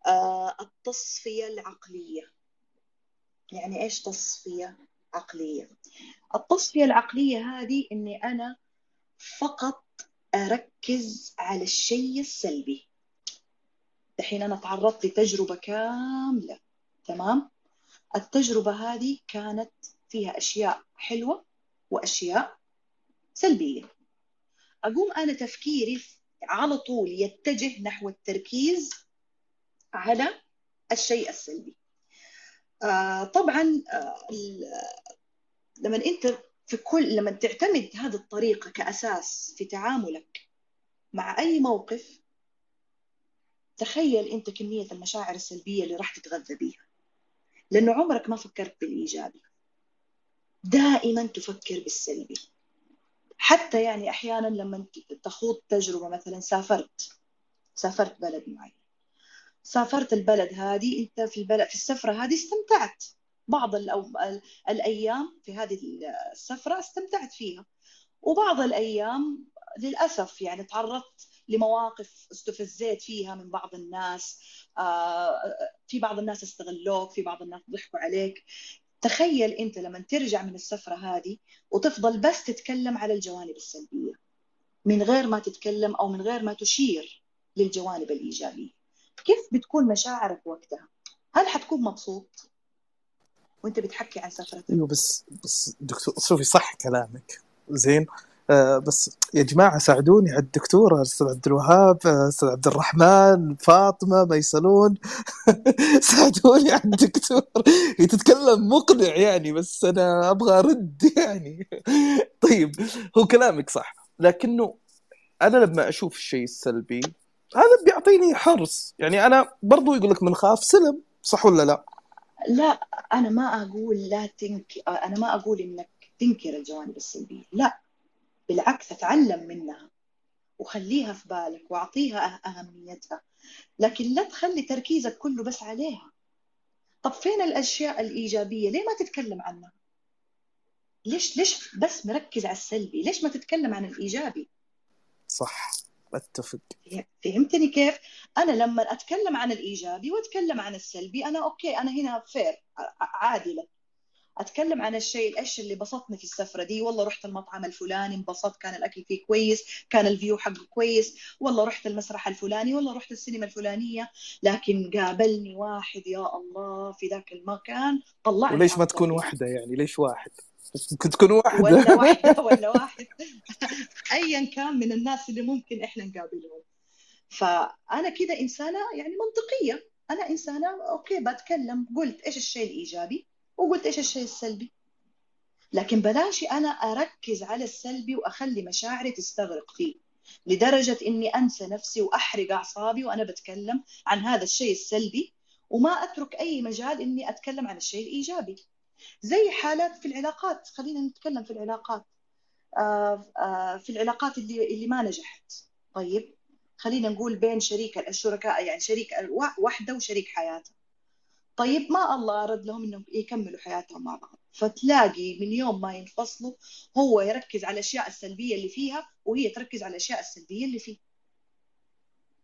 آه، التصفية العقلية. يعني إيش تصفية عقلية؟ التصفية العقلية هذه إني أنا فقط أركز على الشيء السلبي. دحين أنا تعرضت لتجربة كاملة تمام؟ التجربة هذه كانت فيها أشياء حلوة وأشياء سلبية. أقوم أنا تفكيري على طول يتجه نحو التركيز على الشيء السلبي. آه طبعا آه لما أنت في كل لما تعتمد هذه الطريقة كأساس في تعاملك مع أي موقف تخيل أنت كمية المشاعر السلبية اللي راح تتغذى بيها. لأنه عمرك ما فكرت بالإيجابي. دائما تفكر بالسلبي. حتى يعني أحيانا لما تخوض تجربة مثلا سافرت سافرت بلد معين. سافرت البلد هذه أنت في البلد في السفرة هذه استمتعت. بعض الأو... ال- الأيام في هذه السفرة استمتعت فيها. وبعض الأيام للأسف يعني تعرضت لمواقف استفزيت فيها من بعض الناس. آه، في بعض الناس استغلوك في بعض الناس ضحكوا عليك. تخيل أنت لما ترجع من السفرة هذه وتفضل بس تتكلم على الجوانب السلبية من غير ما تتكلم أو من غير ما تشير للجوانب الإيجابية. كيف بتكون مشاعرك وقتها؟ هل حتكون مبسوط؟ وأنت بتحكي عن سفرتك. أيوه بس بس دكتور شوفي صح كلامك. زين. بس يا جماعة ساعدوني. على الدكتور أستاذ عبد الوهاب آه، أستاذ عبد الرحمن فاطمة ميسلون. ساعدوني على الدكتور. هي تتكلم مقنع يعني بس أنا أبغى أرد يعني. طيب هو كلامك صح لكنه أنا لما أشوف الشيء السلبي هذا بيعطيني حرص. يعني أنا برضو يقول لك من خاف سلم صح ولا لا؟ لا أنا ما أقول لا تنك أنا ما أقول إنك تنكر الجوانب السلبية. لا بالعكس أتعلم منها وخليها في بالك وأعطيها أه- أهميتها. لكن لا تخلي تركيزك كله بس عليها. طب فين الأشياء الإيجابية؟ ليه ما تتكلم عنها؟ ليش ليش بس مركز على السلبي؟ ليش ما تتكلم عن الإيجابي؟ صح أتفق. فهمتني كيف؟ أنا لما أتكلم عن الإيجابي وأتكلم عن السلبي أنا okay أنا هنا fair عادله أتكلم عن الشيء الايش اللي بسطني في السفرة دي. والله رحت المطعم الفلاني انبسطت كان الأكل فيه كويس كان ال view حقه كويس. والله رحت المسرح الفلاني والله رحت السينما الفلانية. لكن قابلني واحد يا الله في ذاك المكان. طلعني وليش ما تكون. واحدة يعني؟ ليش واحد؟ ممكن تكون واحدة. ولا واحدة ولا واحد. أيا كان من الناس اللي ممكن إحنا نقابلهم. فأنا كده إنسانة يعني منطقية. أنا إنسانة أوكي بتكلم قلت إيش الشيء الإيجابي؟ وقلت إيش الشيء السلبي؟ لكن بلاش أنا أركز على السلبي وأخلي مشاعري تستغرق فيه لدرجة إني أنسى نفسي وأحرق أعصابي وأنا بتكلم عن هذا الشيء السلبي وما أترك أي مجال إني أتكلم عن الشيء الإيجابي. زي حالات في العلاقات خلينا نتكلم في العلاقات. آه، آه، في العلاقات اللي اللي ما نجحت. طيب خلينا نقول بين شريك الشركاء يعني شريك واحدة وشريك حياتها طيب ما الله أراد لهم إنهم يكملوا حياتهم مع بعض. فتلاقي من يوم ما ينفصلوا هو يركز على الأشياء السلبية اللي فيها وهي تركز على الأشياء السلبية اللي فيه.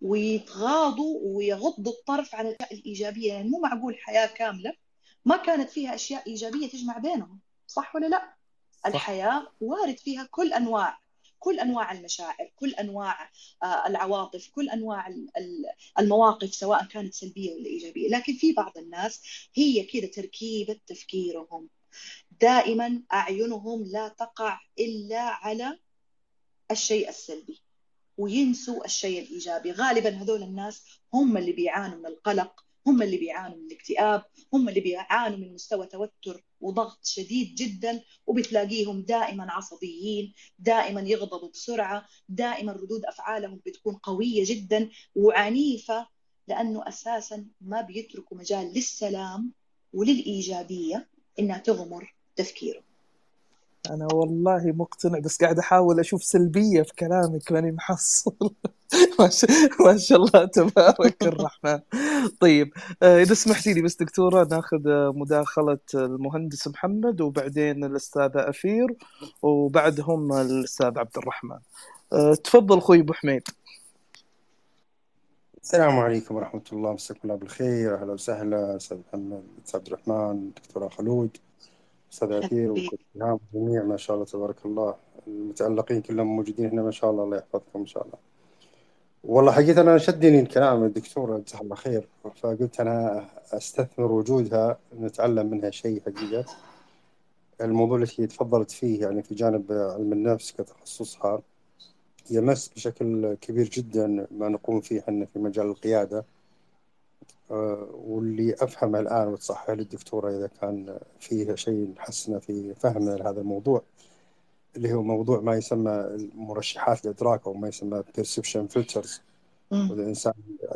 ويتغاضوا ويغضوا الطرف عن الأشياء الإيجابية. يعني مو معقول حياة كاملة ما كانت فيها أشياء إيجابية تجمع بينهم صح ولا لا؟ الحياة وارد فيها كل أنواع كل أنواع المشاعر كل أنواع آه، العواطف كل ال- المواقف سواء كانت سلبية ولا إيجابية. لكن في بعض الناس هي كده تركيبة تفكيرهم. دائما أعينهم لا تقع إلا على الشيء السلبي وينسوا الشيء الإيجابي. غالبا هذول الناس هم اللي بيعانوا من القلق هم اللي بيعانوا من الاكتئاب هم اللي بيعانوا من مستوى توتر وضغط شديد جدا وبتلاقيهم دائما عصبيين دائما يغضبوا بسرعة دائما ردود أفعالهم بتكون قوية جدا وعنيفة لأنه أساسا ما بيتركوا مجال للسلام وللإيجابية إنها تغمر تفكيره أنا والله مقتنع بس قاعد أحاول أشوف سلبية في كلامك ماني محصل. ما شاء ما شاء الله تبارك الرحمن. طيب آه، إذا سمحتي لي بس دكتورة ناخذ آه، مداخلة المهندس محمد وبعدين الأستاذة اثير وبعدهم الأستاذ عبد الرحمن. آه، تفضل أخوي أبو حميد. السلام عليكم ورحمة الله. مساكم الله بالخير. أهلا وسهلا. أستاذ محمد أستاذ عبد الرحمن دكتورة خلود أستاذ عثير حبيبي. وكل الجميع ما شاء الله تبارك الله. المتألقين كلهم موجودين هنا ما شاء الله الله يحفظكم إن شاء الله. والله حقيقة أنا شدني كلام الدكتورة جزاها الله خير. فقلت أنا أستثمر وجودها نتعلم منها شيء حقيقة. الموضوع اللي هي تفضلت فيه يعني في جانب علم النفس كتخصصها يمس بشكل كبير جدا ما نقوم فيه إحنا في مجال القيادة. واللي أفهمه الآن وتصحح لي الدكتورة إذا كان فيه شيء نحسنه في فهمنا لهذا الموضوع. اللي هو موضوع ما يسمى مرشحات الإدراك أو ما يسمى perception filters. مم. والإنسان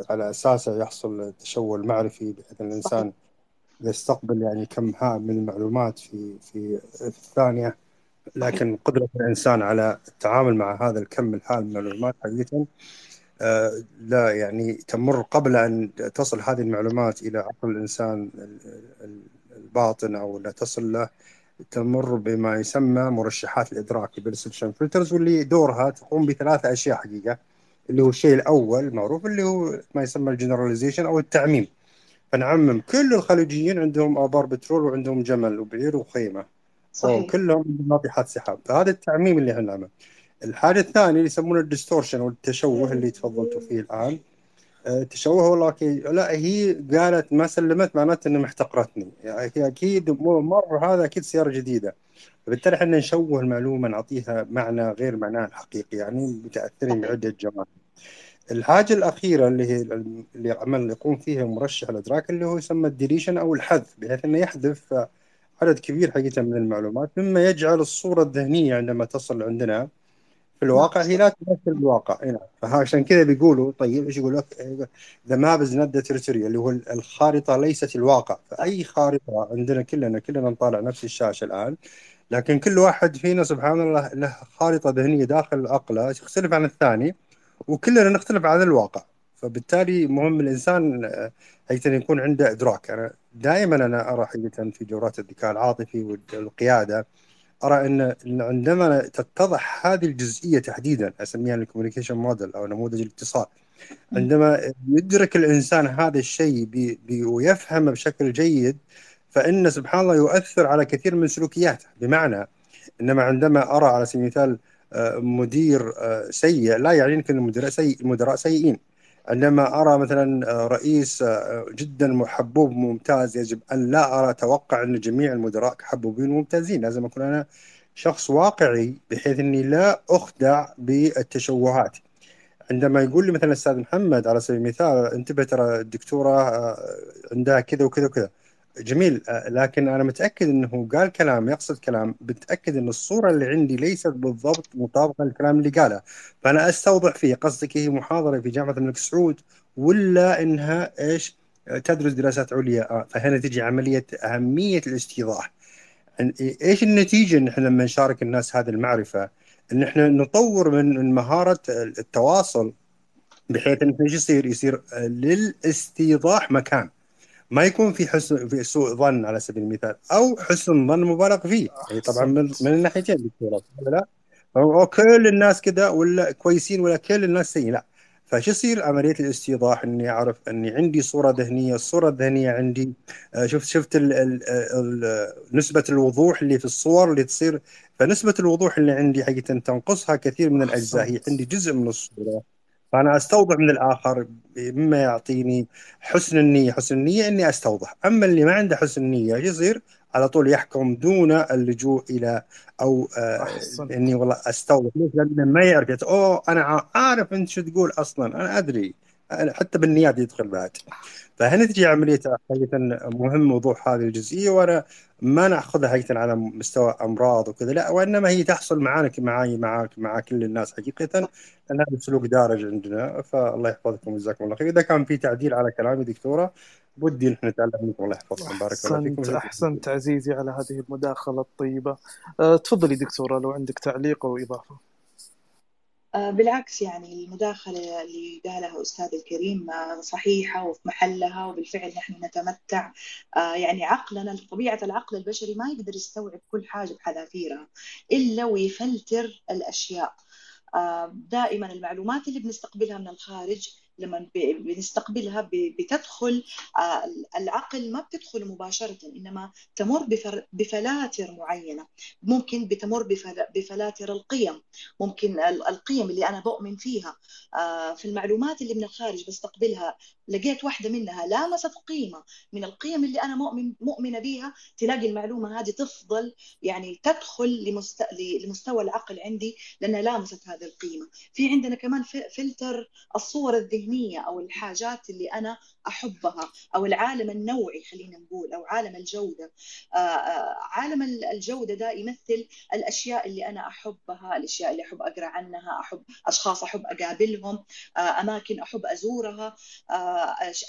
على أساسه يحصل التشوه المعرفي بحيث أن الإنسان يستقبل يعني كم هائل من المعلومات في في الثانية لكن قدرة الإنسان على التعامل مع هذا الكم الهائل من المعلومات حقيقة آه، لا يعني تمر قبل أن تصل هذه المعلومات إلى عقل الإنسان ال- ال- الباطن أو لا تصل له. تمر بما يسمى مرشحات الإدراك perception filters واللي دورها تقوم بثلاثة أشياء حقيقة. اللي هو الشيء الأول معروف اللي هو ما يسمى ال generalization أو التعميم. فنعمم كل الخليجيين عندهم آبار بترول وعندهم جمل وبعير وخيمة. صحيح. وكلهم ناطحات سحاب. فهذا التعميم اللي إحنا نعمله الحاجة الثانية اللي يسمونه ال distortion أو التشوه اللي تفضلتوا فيه الآن التشوه والله كي لا هي قالت ما سلمت معناته إنها محتقرتني يعني أكيد مر هذا أكيد سيارة جديدة. فبالتالي إحنا نشوه المعلومة نعطيها معنى غير معناها الحقيقي يعني متأثرين بعدة جوانب الحاجة الأخيرة اللي هي اللي عمل يقوم فيها مرشح الإدراك اللي هو يسمى الديليشن أو الحذف بحيث أنه يحذف عدد كبير حقيقة من المعلومات مما يجعل الصورة الذهنية عندما تصل عندنا في الواقع هي لا تمثل الواقع. هنا فعشان كذا بيقولوا طيب إيش يقول؟ لك the map is not territory اللي هو الخارطة ليست الواقع. فأي خارطة عندنا كلنا كلنا نطالع نفس الشاشة الآن لكن كل واحد فينا سبحان الله له خارطة ذهنية داخل عقله تختلف عن الثاني وكلنا نختلف عن الواقع. فبالتالي مهم الإنسان حقيقه يكون عنده إدراك. أنا دائما أنا أرى حقيقة في دورات الذكاء العاطفي والقيادة أرى أن عندما تتضح هذه الجزئية تحديدا أسميها ال communication model أو نموذج الاتصال عندما يدرك الإنسان هذا الشيء بي بي ويفهمه بشكل جيد فإن سبحان الله يؤثر على كثير من سلوكياته. بمعنى إنما عندما أرى على سبيل المثال مدير سيء لا يعني ان المدراء سيء المدراء سيئين. عندما أرى مثلا رئيس جدا محبوب ممتاز يجب أن لا أرى أتوقع أن جميع المدراء حبوبين ممتازين. لازم أكون أنا شخص واقعي بحيث إني لا أخدع بالتشوهات. عندما يقول لي مثلا الأستاذ محمد على سبيل المثال انتبه ترى الدكتورة عندها كذا وكذا وكذا. جميل. لكن أنا متأكد إنه قال كلام يقصد كلام متاكد إن الصورة اللي عندي ليست بالضبط مطابقة للكلام اللي قاله. فأنا أستوضح فيه قصدك هي محاضرة في جامعة الملك سعود ولا إنها إيش؟ تدرس دراسات عليا. فهنا تجي عملية أهمية الاستيضاح. إيش النتيجة إن إحنا لما نشارك الناس هذه المعرفة؟ إن إحنا نطور من مهارة التواصل بحيث انه إيش يصير؟ يصير للاستيضاح مكان. ما يكون في حسن في سوء ظن على سبيل المثال أو حسن ظن مبالغ فيه. يعني طبعا من, من الناحيتين دكتور. لا؟ أو كل الناس كذا ولا كويسين ولا كل الناس سيئين؟ لا. فشو يصير؟ عملية الاستيضاح إني أعرف إني عندي صورة ذهنية الصورة الذهنية عندي شفت شفت ال ال ال نسبة الوضوح اللي في الصور اللي تصير. فنسبة الوضوح اللي عندي حقيقة تنقصها كثير من الأجزاء. هي عندي جزء من الصورة. فأنا أستوضح من الآخر مما يعطيني حسن النية، حسن النية إني أستوضح، أما اللي ما عنده حسن النية يصير؟ على طول يحكم دون اللجوء إلى أو آه إني والله أستوضح. ليش؟ لأنه ما يعرف أوه أنا عارف أنت شو تقول أصلا. أنا أدري. حتى بالنيات يدخل بعد. فهنا تجي عملية حقيقة مهم وضوح هذه الجزئية وأنا ما نأخذها حقيقة على مستوى أمراض وكذا لا وإنما هي تحصل معانا معي معك مع كل الناس حقيقة لأن هذا السلوك دارج عندنا. فالله يحفظكم وجزاكم الله خير. إذا كان في تعديل على كلامي دكتورة ودي نحن نتعلم منكم. الله يحفظكم. بارك الله فيكم. أحسنت عزيزي على هذه المداخلة الطيبة. أه تفضلي دكتورة لو عندك تعليق أو إضافة. بالعكس يعني المداخلة اللي قالها أستاذ الكريم صحيحة وفي محلها وبالفعل نحن نتمتع. يعني عقلنا طبيعة العقل البشري ما يقدر يستوعب كل حاجة بحذافيرها إلا ويفلتر الأشياء. دائما المعلومات اللي بنستقبلها من الخارج لما بنستقبلها بتدخل العقل ما بتدخل مباشرة إنما تمر بفلاتر معينة. ممكن بتمر بفلاتر القيم. ممكن القيم اللي أنا بؤمن فيها في المعلومات اللي من الخارج بستقبلها لقيت واحدة منها لامست قيمة. من القيم اللي أنا مؤمن مؤمنة بها تلاقي المعلومة هذه تفضل يعني تدخل لمست... لمستوى العقل عندي لأنها لامست هذه القيمة. في عندنا كمان فلتر الصور الذهنية. أو الحاجات اللي أنا أحبها أو العالم النوعي خلينا نقول أو عالم الجودة. عالم الجودة ده يمثل الأشياء اللي أنا أحبها الأشياء اللي أحب أقرأ عنها أحب أشخاص أحب أقابلهم أماكن أحب أزورها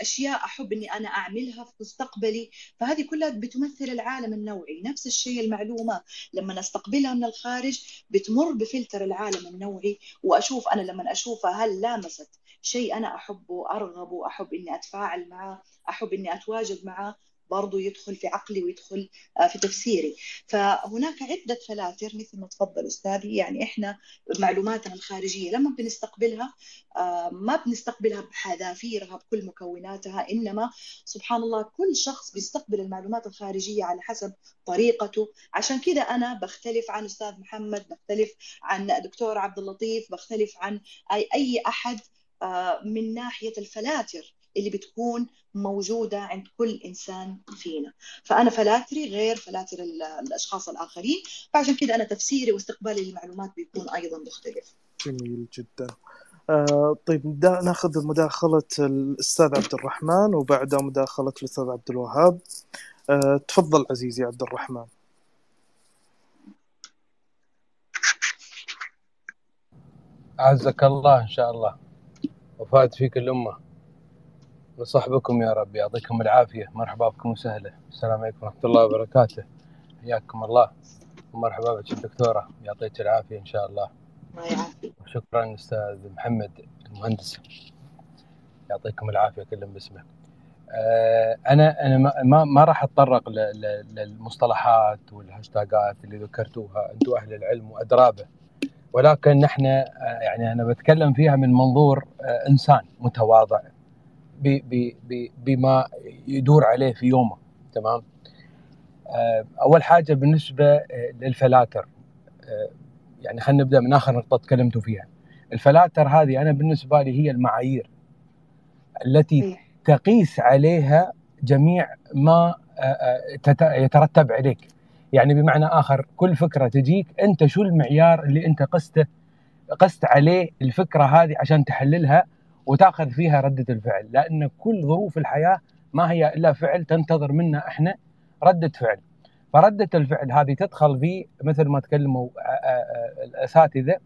أشياء أحب إني أنا أعملها في مستقبلي. فهذه كلها بتمثل العالم النوعي. نفس الشيء المعلومة لما نستقبلها من الخارج بتمر بفلتر العالم النوعي. وأشوف أنا لما أشوفها هل لامست شيء أنا أحبه ارغبه احب إني أتفاعل معه أحب إني أتواجد معه برضو يدخل في عقلي ويدخل في تفسيري. فهناك عدة فلاتر مثل ما تفضل أستاذي. يعني إحنا معلوماتنا الخارجية لما بنستقبلها ما بنستقبلها بحذافيرها بكل مكوناتها إنما سبحان الله كل شخص بيستقبل المعلومات الخارجية على حسب طريقته. عشان كده أنا بختلف عن أستاذ محمد بختلف عن دكتور عبد اللطيف بختلف عن أي أحد من ناحية الفلاتر اللي بتكون موجودة عند كل إنسان فينا. فأنا فلاتري غير فلاتر الأشخاص الآخرين فعشان كده أنا تفسيري واستقبالي للمعلومات بيكون أيضا مختلف. جميل جدا. آه طيب نأخذ مداخلة الأستاذ عبد الرحمن وبعدها مداخلة الأستاذ عبد الوهاب. آه تفضل عزيزي عبد الرحمن. أعزك الله إن شاء الله. وفاد فيك الأمة. وصحبكم يا رب يعطيكم العافية. مرحبا بكم وسهلا. السلام عليكم ورحمة الله وبركاته. حياكم الله. ومرحبا بك الدكتورة يعطيك العافية إن شاء الله. الله يعافيك وشكرا أستاذ محمد المهندس. يعطيكم العافية كلهم باسمه. آه، أنا أنا ما- ما راح أتطرق للمصطلحات والهاشتاجات اللي ذكرتوها. أنتم أهل العلم وأدرابه. ولكن نحن آه، يعني أنا بتكلم فيها من منظور آه، إنسان متواضع بما يدور عليه في يومه تمام؟ آه، أول حاجة بالنسبة للفلاتر يعني خلينا نبدأ من آخر نقطة تكلمتوا فيها. الفلاتر هذه أنا بالنسبة لي هي المعايير التي صحيح تقيس عليها جميع ما يترتب عليك. يعني بمعنى آخر كل فكرة تجيك أنت شو المعيار اللي أنت قسته قست عليه الفكرة هذه عشان تحللها وتأخذ فيها ردة الفعل. لأن كل ظروف الحياة ما هي إلا فعل تنتظر منا إحنا ردة فعل. فردة الفعل هذه تدخل في مثل ما تكلموا الأساتذة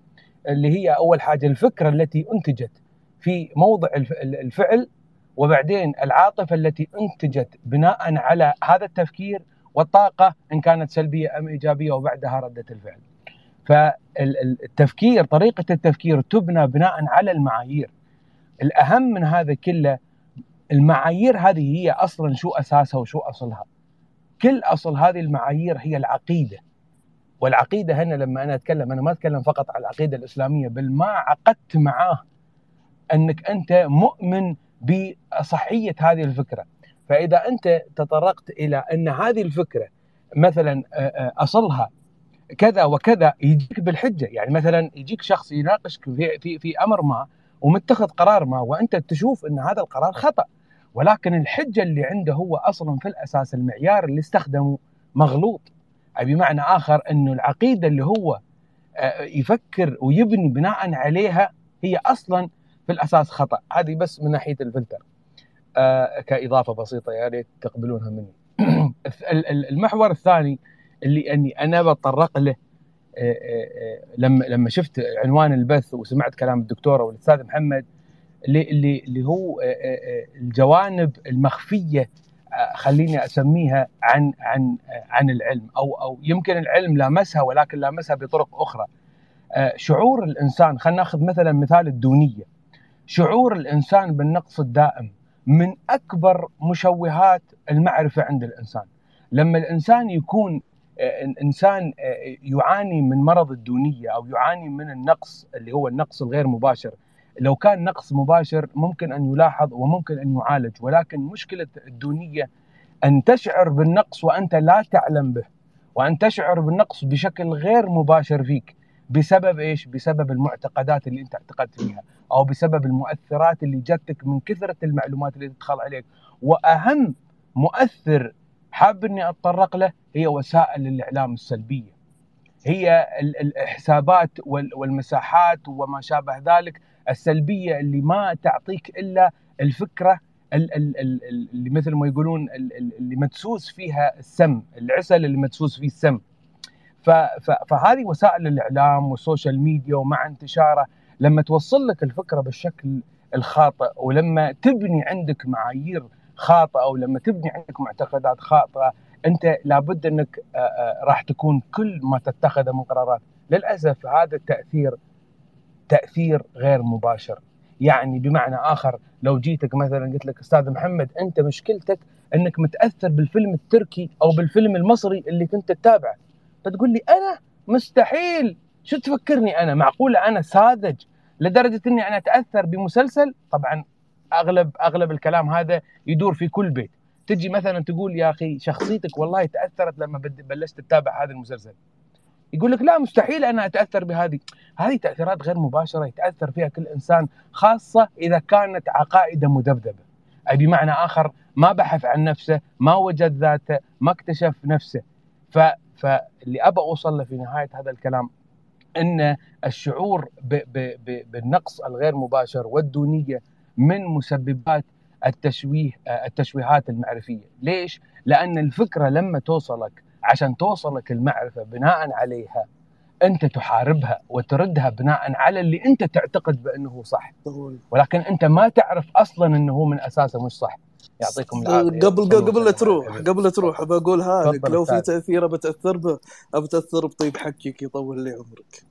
اللي هي أول حاجة الفكرة التي أنتجت في موضع الف- الفعل وبعدين العاطفة التي أنتجت بناء على هذا التفكير والطاقة إن كانت سلبية أم إيجابية وبعدها ردة الفعل. فالتفكير طريقة التفكير تبنى بناء على المعايير. الأهم من هذا كله المعايير هذه هي أصلا شو أساسها وشو أصلها. كل أصل هذه المعايير هي العقيدة. والعقيدة هنا لما أنا أتكلم أنا ما أتكلم فقط عن العقيدة الإسلامية بل ما عقدت معاه أنك أنت مؤمن بصحية هذه الفكرة فإذا أنت تطرقت إلى أن هذه الفكرة مثلا أصلها كذا وكذا يجيك بالحجة. يعني مثلا يجيك شخص يناقشك في في في أمر ما ومتخذ قرار ما وأنت تشوف أن هذا القرار خطأ. ولكن الحجة اللي عنده هو أصلا في الأساس المعيار اللي استخدمه مغلوط. أي بمعنى آخر انه العقيدة اللي هو يفكر ويبني بناء عليها هي أصلا في الأساس خطأ. هذه بس من ناحية الفلتر. كإضافة بسيطة يا ريت تقبلونها مني. ال- ال- المحور الثاني اللي أني أنا بتطرق له آه، آه، آه، لما لما شفت عنوان البث وسمعت كلام الدكتوره والاستاذ محمد اللي اللي هو آه، آه، آه، الجوانب المخفية آه، خليني أسميها عن عن آه، عن العلم. أو أو يمكن العلم لامسها ولكن لامسها بطرق أخرى. آه، شعور الإنسان خلينا ناخذ مثلا مثال الدونية. شعور الإنسان بالنقص الدائم. من أكبر مشوهات المعرفة عند الإنسان. لما الإنسان يكون آه، إنسان آه، يعاني من مرض الدونية أو يعاني من النقص اللي هو النقص الغير مباشر لو كان نقص مباشر ممكن أن يلاحظ وممكن أن يعالج. ولكن مشكلة الدونية أن تشعر بالنقص وأنت لا تعلم به وأن تشعر بالنقص بشكل غير مباشر فيك. بسبب إيش؟ بسبب المعتقدات اللي أنت اعتقدت فيها أو بسبب المؤثرات اللي جتك من كثرة المعلومات اللي تدخل عليك. وأهم مؤثر حاب إني أتطرق له هي وسائل الإعلام السلبية. هي ال- الحسابات وال- والمساحات وما شابه ذلك السلبية اللي ما تعطيك إلا الفكرة ال- ال- ال- ال- اللي مثل ما يقولون ال- ال- اللي مدسوس فيها السم العسل اللي مدسوس فيه السم. فهذه وسائل الإعلام وال social media ومع انتشاره لما توصل لك الفكرة بالشكل الخاطئ ولما تبني عندك معايير خاطئة ولما تبني عندك معتقدات خاطئة أنت لابد أنك آه، آه، راح تكون كل ما تتخذه من قرارات. للأسف هذا التأثير تأثير غير مباشر. يعني بمعنى آخر لو جيتك مثلا قلت لك أستاذ محمد أنت مشكلتك أنك متأثر بالفيلم التركي أو بالفيلم المصري اللي كنت تتابعه. فتقول لي أنا مستحيل. شو تفكرني أنا؟ معقوله أنا ساذج لدرجة إني أنا أتأثر بمسلسل؟ طبعا أغلب أغلب الكلام هذا يدور في كل بيت. تجي مثلا تقول يا أخي شخصيتك والله تأثرت لما بلشت تتابع هذا المسلسل. يقول لك لا مستحيل أنا أتأثر بهذه. هذه تأثيرات غير مباشرة يتأثر فيها كل إنسان خاصة إذا كانت عقائده مذبذبة. أي بمعنى آخر ما بحث عن نفسه ما وجد ذاته ما اكتشف نفسه. ف فاللي ابى أوصل له في نهاية هذا الكلام إن الشعور ب ب ب بالنقص الغير مباشر والدونية من مسببات التشويه التشويهات المعرفية، ليش؟ لأن الفكرة لما توصلك عشان توصلك المعرفة بناء عليها أنت تحاربها وتردها بناء على اللي أنت تعتقد بأنه صح. ولكن أنت ما تعرف أصلا إنه هو من أساسه مش صح يعطيكم العافية. قبل قبل لا تروح. قبل لا تروح بقولها لك لو في. تأثير بتاثر به بتاثر بطيب حكيك يطول لي عمرك.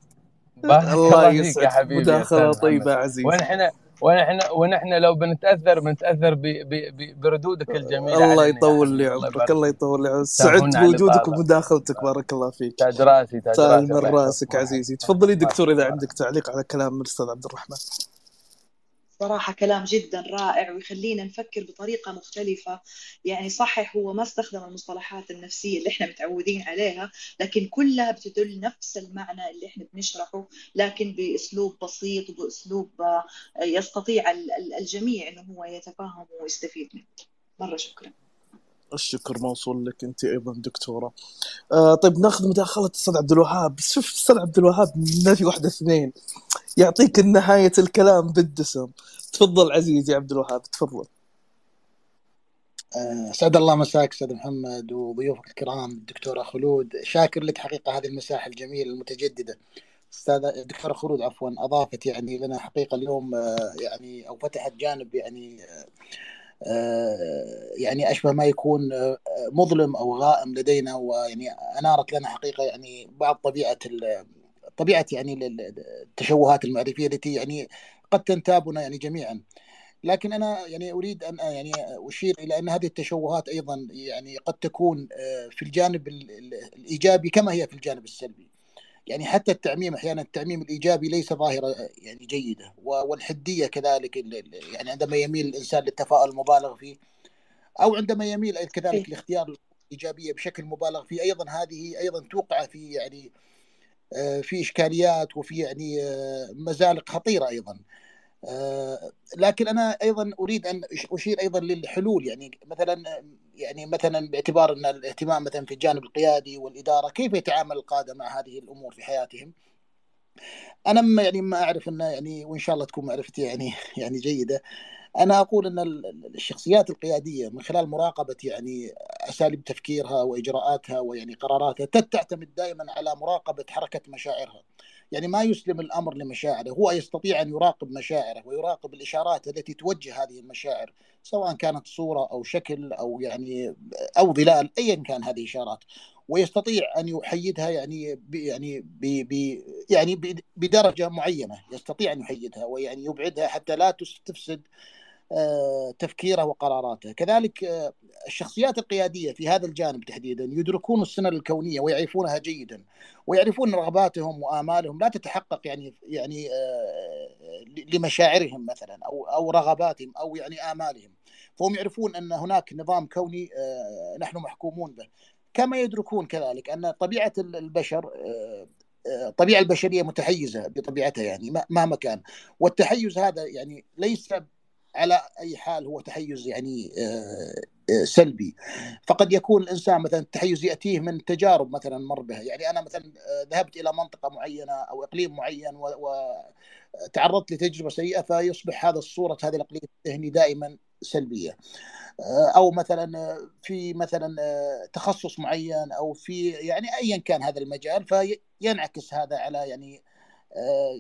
الله فيك يا يسعدك. حبيبي مداخله طيبه عزيزي ونحن ونحن ونحن لو بنتاثر بنتأثر ب ب ب بردودك الجميلة الله يطول لي عمرك. الله يطول لي عمرك. سعدت بوجودك ومداخلتك بارك الله فيك. تاج راسي تاج راسي. من راسك عزيزي. تفضلي دكتور إذا عندك تعليق على كلام الاستاذ عبد الرحمن. صراحة كلام جدا رائع ويخلينا نفكر بطريقة مختلفة. يعني صحيح هو ما استخدم المصطلحات النفسية اللي إحنا متعودين عليها لكن كلها بتدل نفس المعنى اللي إحنا بنشرحه لكن بأسلوب بسيط وبأسلوب آه، يستطيع ال- ال- الجميع إنه هو يتفهم ويستفيد منه. مرة شكرا. الشكر موصول لك أنت أيضا دكتورة. آه طيب ناخذ مداخلة الاستاذ عبد الوهاب. شوف الاستاذ عبد الوهاب ما في واحدة اثنين. يعطيك نهاية الكلام بالدسم. تفضل عزيزي عبد الوهاب تفضل. آه، سعد الله مساك أستاذ محمد وضيوفك الكرام الدكتوره خلود. شاكر لك حقيقة هذه المساحة الجميلة المتجددة. أستاذ الدكتوره خلود عفوا أضافت يعني لنا حقيقة اليوم آه، يعني أو فتحت جانب يعني آه، يعني أشبه ما يكون مظلم أو غائم لدينا ويعني أنارت لنا حقيقة يعني بعض طبيعة طبيعة يعني ال- ال- التشوهات المعرفية التي يعني قد تنتابنا يعني جميعا. لكن أنا يعني أريد أن يعني أشير إلى أن هذه التشوهات أيضا يعني قد تكون آه، في الجانب ال- ال- الإيجابي كما هي في الجانب السلبي. يعني حتى التعميم أحيانا التعميم الإيجابي ليس ظاهرة آه، يعني جيدة. والحدية كذلك يعني عندما يميل الإنسان للتفاؤل المبالغ فيه أو عندما يميل كذلك صحيح لاختيار الإيجابية بشكل مبالغ فيه أيضا هذه أيضا توقع في يعني في إشكاليات وفي يعني آه، مزالق خطيره أيضا. آه، لكن أنا أيضا أريد أن أشير أيضا للحلول يعني مثلا يعني مثلا باعتبار أن الاهتمام مثلا في الجانب القيادي والإدارة كيف يتعامل القادة مع هذه الأمور في حياتهم؟ أنا ما يعني ما أعرف انه يعني وإن شاء الله تكون معرفتي يعني يعني جيدة أنا أقول أن ال- ال- الشخصيات القيادية من خلال مراقبة يعني أساليب تفكيرها وإجراءاتها ويعني قراراتها تعتمد دائما على مراقبة حركة مشاعرها. يعني ما يسلم الأمر لمشاعره هو يستطيع أن يراقب مشاعره ويراقب الإشارات التي توجه هذه المشاعر سواء كانت صورة أو شكل أو يعني أو ظلال ايا كان هذه الاشارات ويستطيع أن يحيدها يعني ب يعني ب ب يعني بدرجة معينة يستطيع أن يحيدها ويعني يبعدها حتى لا تفسد تفكيره وقراراته. كذلك آه، الشخصيات القيادية في هذا الجانب تحديدا يدركون السنن الكونية ويعرفونها جيدا ويعرفون رغباتهم وآمالهم لا تتحقق يعني يعني آه، لمشاعرهم مثلا أو أو رغباتهم أو يعني آمالهم. فهم يعرفون أن هناك نظام كوني آه، نحن محكومون به. كما يدركون كذلك أن طبيعة البشر آه، آه، الطبيعة البشرية متحيزة بطبيعتها يعني ما- مهما كان. والتحيز هذا يعني ليس على أي حال هو تحيز يعني آه، آه، سلبي. فقد يكون الإنسان مثلا التحيز يأتيه من تجارب مثلا مر بها. يعني أنا مثلا آه، ذهبت إلى منطقة معينة أو إقليم معين وتعرضت لتجربة سيئة فيصبح هذا الصورة هذا الإقليم الذهني دائما سلبية. أو مثلا في مثلا تخصص معين أو في يعني ايا كان هذا المجال فينعكس هذا على يعني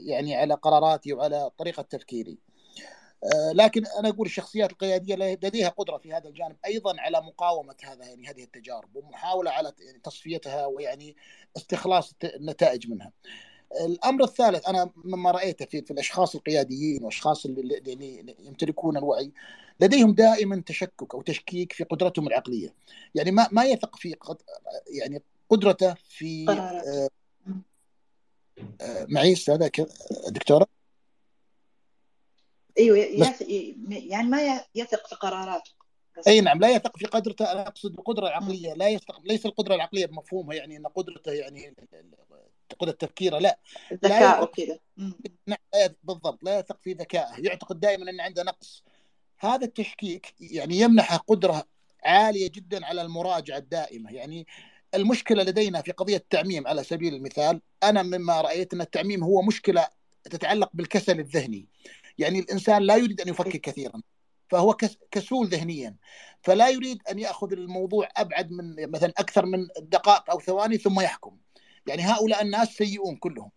يعني على قراراتي وعلى طريقة تفكيري. لكن أنا أقول الشخصيات القيادية لديها قدرة في هذا الجانب أيضا على مقاومة هذا يعني هذه التجارب ومحاولة على يعني تصفيتها ويعني استخلاص النتائج منها. الأمر الثالث أنا مما رأيته في, في الأشخاص القياديين والاشخاص اللي يعني يمتلكون الوعي لديهم دائما تشكك أو تشكيك في قدرتهم العقلية. يعني ما ما يثق في قد يعني قدرته في قرارات آه،. آه، معي استاذه دكتورة أيوه. يعني ما يثق في قراراته أي نعم لا يثق في قدرته أنا أقصد القدره. العقليه لا يستق... ليس القدرة العقلية بمفهومها يعني إن قدرته يعني قدرة تفكيره لا الذكاء يثق وكذا. نعم لا يثق بالضبط لا يثق في ذكائه يعتقد دائما إن عنده نقص هذا التشكيك يعني يمنحه قدرة عالية جدا على المراجعة الدائمة يعني المشكلة لدينا في قضية التعميم على سبيل المثال أنا مما رأيت إن التعميم هو مشكلة تتعلق بالكسل الذهني يعني الإنسان لا يريد أن يفكر كثيرا فهو كس- كسول ذهنيا. فلا يريد أن يأخذ الموضوع أبعد من مثلا أكثر من دقائق أو ثواني ثم يحكم. يعني هؤلاء الناس سيئون كلهم.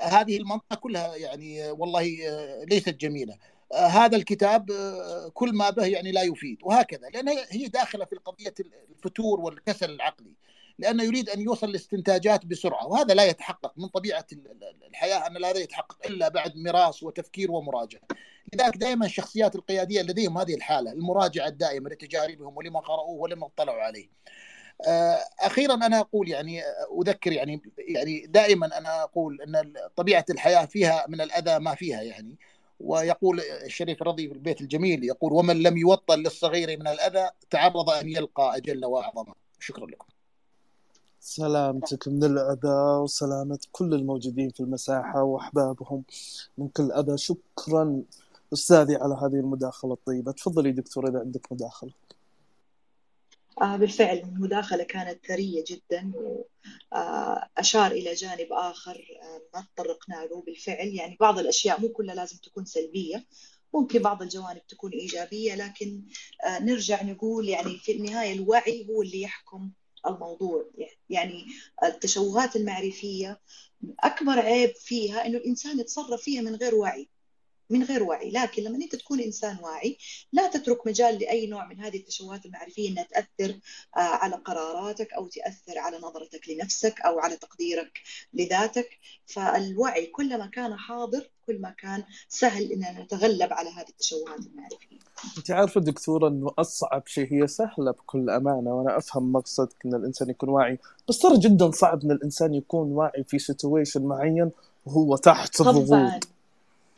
هذه المنطقة كلها يعني والله ليست جميلة. هذا الكتاب كل ما به يعني لا يفيد. وهكذا لأن هي داخلة في قضية الفتور والكسل العقلي. لأنه يريد أن يوصل لاستنتاجات بسرعة وهذا لا يتحقق من طبيعة الحياة أن لا يتحقق إلا بعد مراس وتفكير ومراجعة. لذلك دائما الشخصيات القيادية لديهم هذه الحالة المراجعة الدائمة لتجاربهم ولما قرأوه ولما اطلعوا عليه. آه، أخيرا أنا أقول يعني أذكر يعني يعني دائما أنا أقول أن طبيعة الحياة فيها من الأذى ما فيها يعني. ويقول الشريف الرضي في البيت الجميل يقول ومن لم يوطن للصغير من الأذى تعرض أن يلقى أجل وأعظم. شكرا لكم. سلامتك من الأذى وسلامة كل الموجودين في المساحة وأحبابهم من كل أذى. شكرا أستاذي على هذه المداخلة الطيبة. تفضلي دكتور إذا عندك مداخلة. آه بالفعل المداخلة كانت ثرية جدا وأشار إلى جانب آخر آه ما تطرقنا له بالفعل يعني بعض الأشياء مو كلها لازم تكون سلبية ممكن بعض الجوانب تكون إيجابية لكن آه نرجع نقول يعني في النهاية الوعي هو اللي يحكم الموضوع. يعني التشوهات المعرفية أكبر عيب فيها إنه الإنسان يتصرف فيها من غير وعي. من غير وعي. لكن لما أنت تكون إنسان واعي لا تترك مجال لأي نوع من هذه التشوهات المعرفية إنها تأثر آه، على قراراتك أو تأثر على نظرتك لنفسك أو على تقديرك لذاتك. فالوعي كلما كان حاضر كل ما كان سهل ان نتغلب على هذه التشوهات المعرفية. أنت عارفة دكتورة إنه أصعب شيء هي سهلة بكل أمانة وأنا أفهم مقصدك إن الإنسان يكون واعي. بس ترى جدا صعب إن الإنسان يكون واعي في سيتويشن معين وهو تحت الضغوط.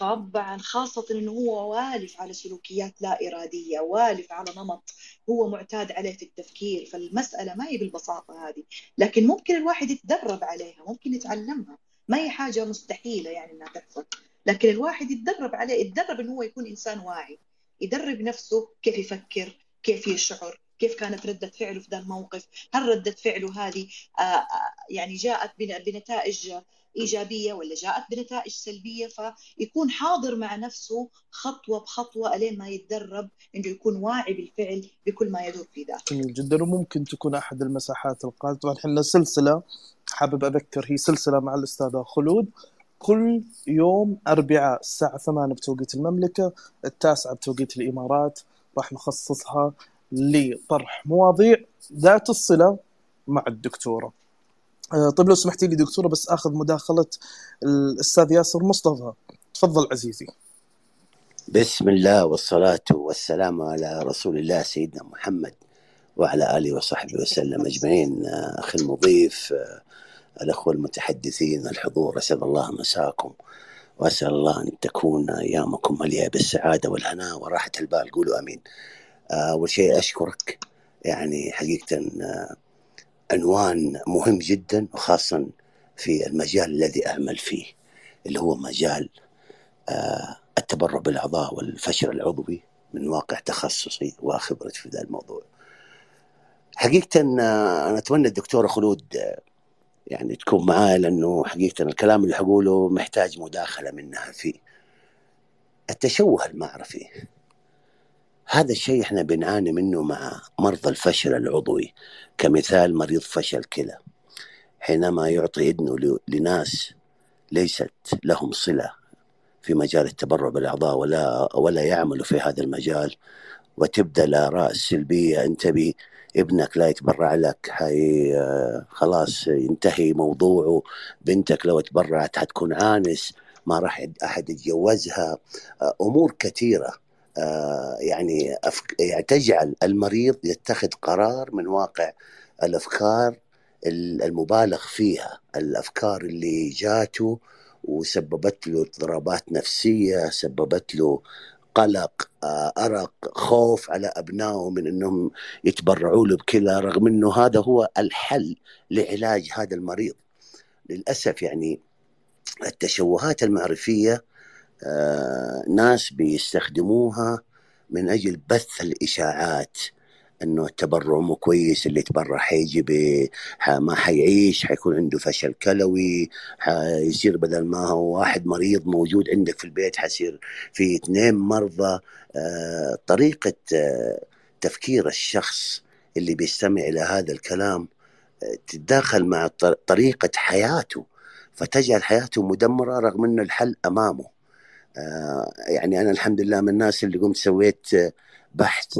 طبعا خاصة إنه هو والف على سلوكيات لا إرادية والف على نمط هو معتاد عليه في التفكير فالمسألة ما هي بالبساطة هذه. لكن ممكن الواحد يتدرب عليها ممكن يتعلمها. ما هي حاجة مستحيلة يعني إنها تحصل. لكن الواحد يتدرب عليه يتدرب إنه هو يكون إنسان واعي يدرب نفسه كيف يفكر كيف يشعر كيف كانت ردة فعله في ذا الموقف؟ هل ردة فعله هذه آه، آه، يعني جاءت بنتائج إيجابية ولا جاءت بنتائج سلبية؟ فيكون حاضر مع نفسه خطوة بخطوة إلين ما يتدرب إنه يكون واعي بالفعل بكل ما يدور في ذاته. جميل جدا. وممكن تكون أحد المساحات القادمة. طبعا إحنا سلسلة حابب أذكر هي سلسلة مع الأستاذة خلود. كل يوم أربعاء الساعة 8 بتوقيت المملكة التاسعة بتوقيت الإمارات. راح نخصصها لطرح مواضيع ذات الصلة مع الدكتورة. آه، طيب لو سمحتي لي دكتورة بس آخذ مداخلة الاستاذ ياسر مصطفى. تفضل عزيزي. بسم الله والصلاة والسلام على رسول الله سيدنا محمد وعلى آله وصحبه وسلم أجمعين. آه، أخي المضيف آه، الأخوة المتحدثين الحضور أسأل الله مساكم وأسأل الله أن تكون أيامكم مليئة بالسعادة والهناء وراحة البال. قولوا أمين. أول شيء أشكرك. يعني حقيقة عنوان مهم جدا وخاصة في المجال الذي أعمل فيه اللي هو مجال آه، التبرع بالأعضاء والفشل العضوي من واقع تخصصي وخبرتي في ذا الموضوع. حقيقة آه، أنا أتمنى الدكتورة خلود آه، يعني تكون معايا لأنه حقيقة الكلام اللي حقوله محتاج مداخلة منها فيه التشوه المعرفي. هذا الشيء إحنا بنعاني منه مع مرضى الفشل العضوي كمثال مريض فشل كلى حينما يعطي إذنه لناس ليست لهم صلة في مجال التبرع بالأعضاء ولا ولا يعملوا في هذا المجال وتبدأ الآراء السلبية أنت بي ابنك لا يتبرع لك هاي خلاص ينتهي موضوعه بنتك لو تبرعت حتكون عانس ما راح أحد يتجوزها أمور كثيرة. آه، يعني يعني تجعل المريض يتخذ قرار من واقع الأفكار المبالغ فيها الأفكار اللي جاته وسببت له اضطرابات نفسية سببت له قلق آه، أرق خوف على ابنائه من إنهم يتبرعوا له بكلى رغم إنه هذا هو الحل لعلاج هذا المريض. للأسف يعني التشوهات المعرفية آه، ناس بيستخدموها من أجل بث الإشاعات إنه التبرع مو كويس اللي يتبرع حيجي ما حيعيش حيكون عنده فشل كلوي حيصير بدل ما هو واحد مريض موجود عندك في البيت حيصير في اثنين مرضى. آه، طريقة آه، تفكير الشخص اللي بيستمع إلى هذا الكلام تتداخل مع ط- طريقة حياته فتجعل حياته مدمرة رغم أن الحل أمامه. آه، يعني أنا الحمد لله من الناس اللي قمت سويت آه، بحث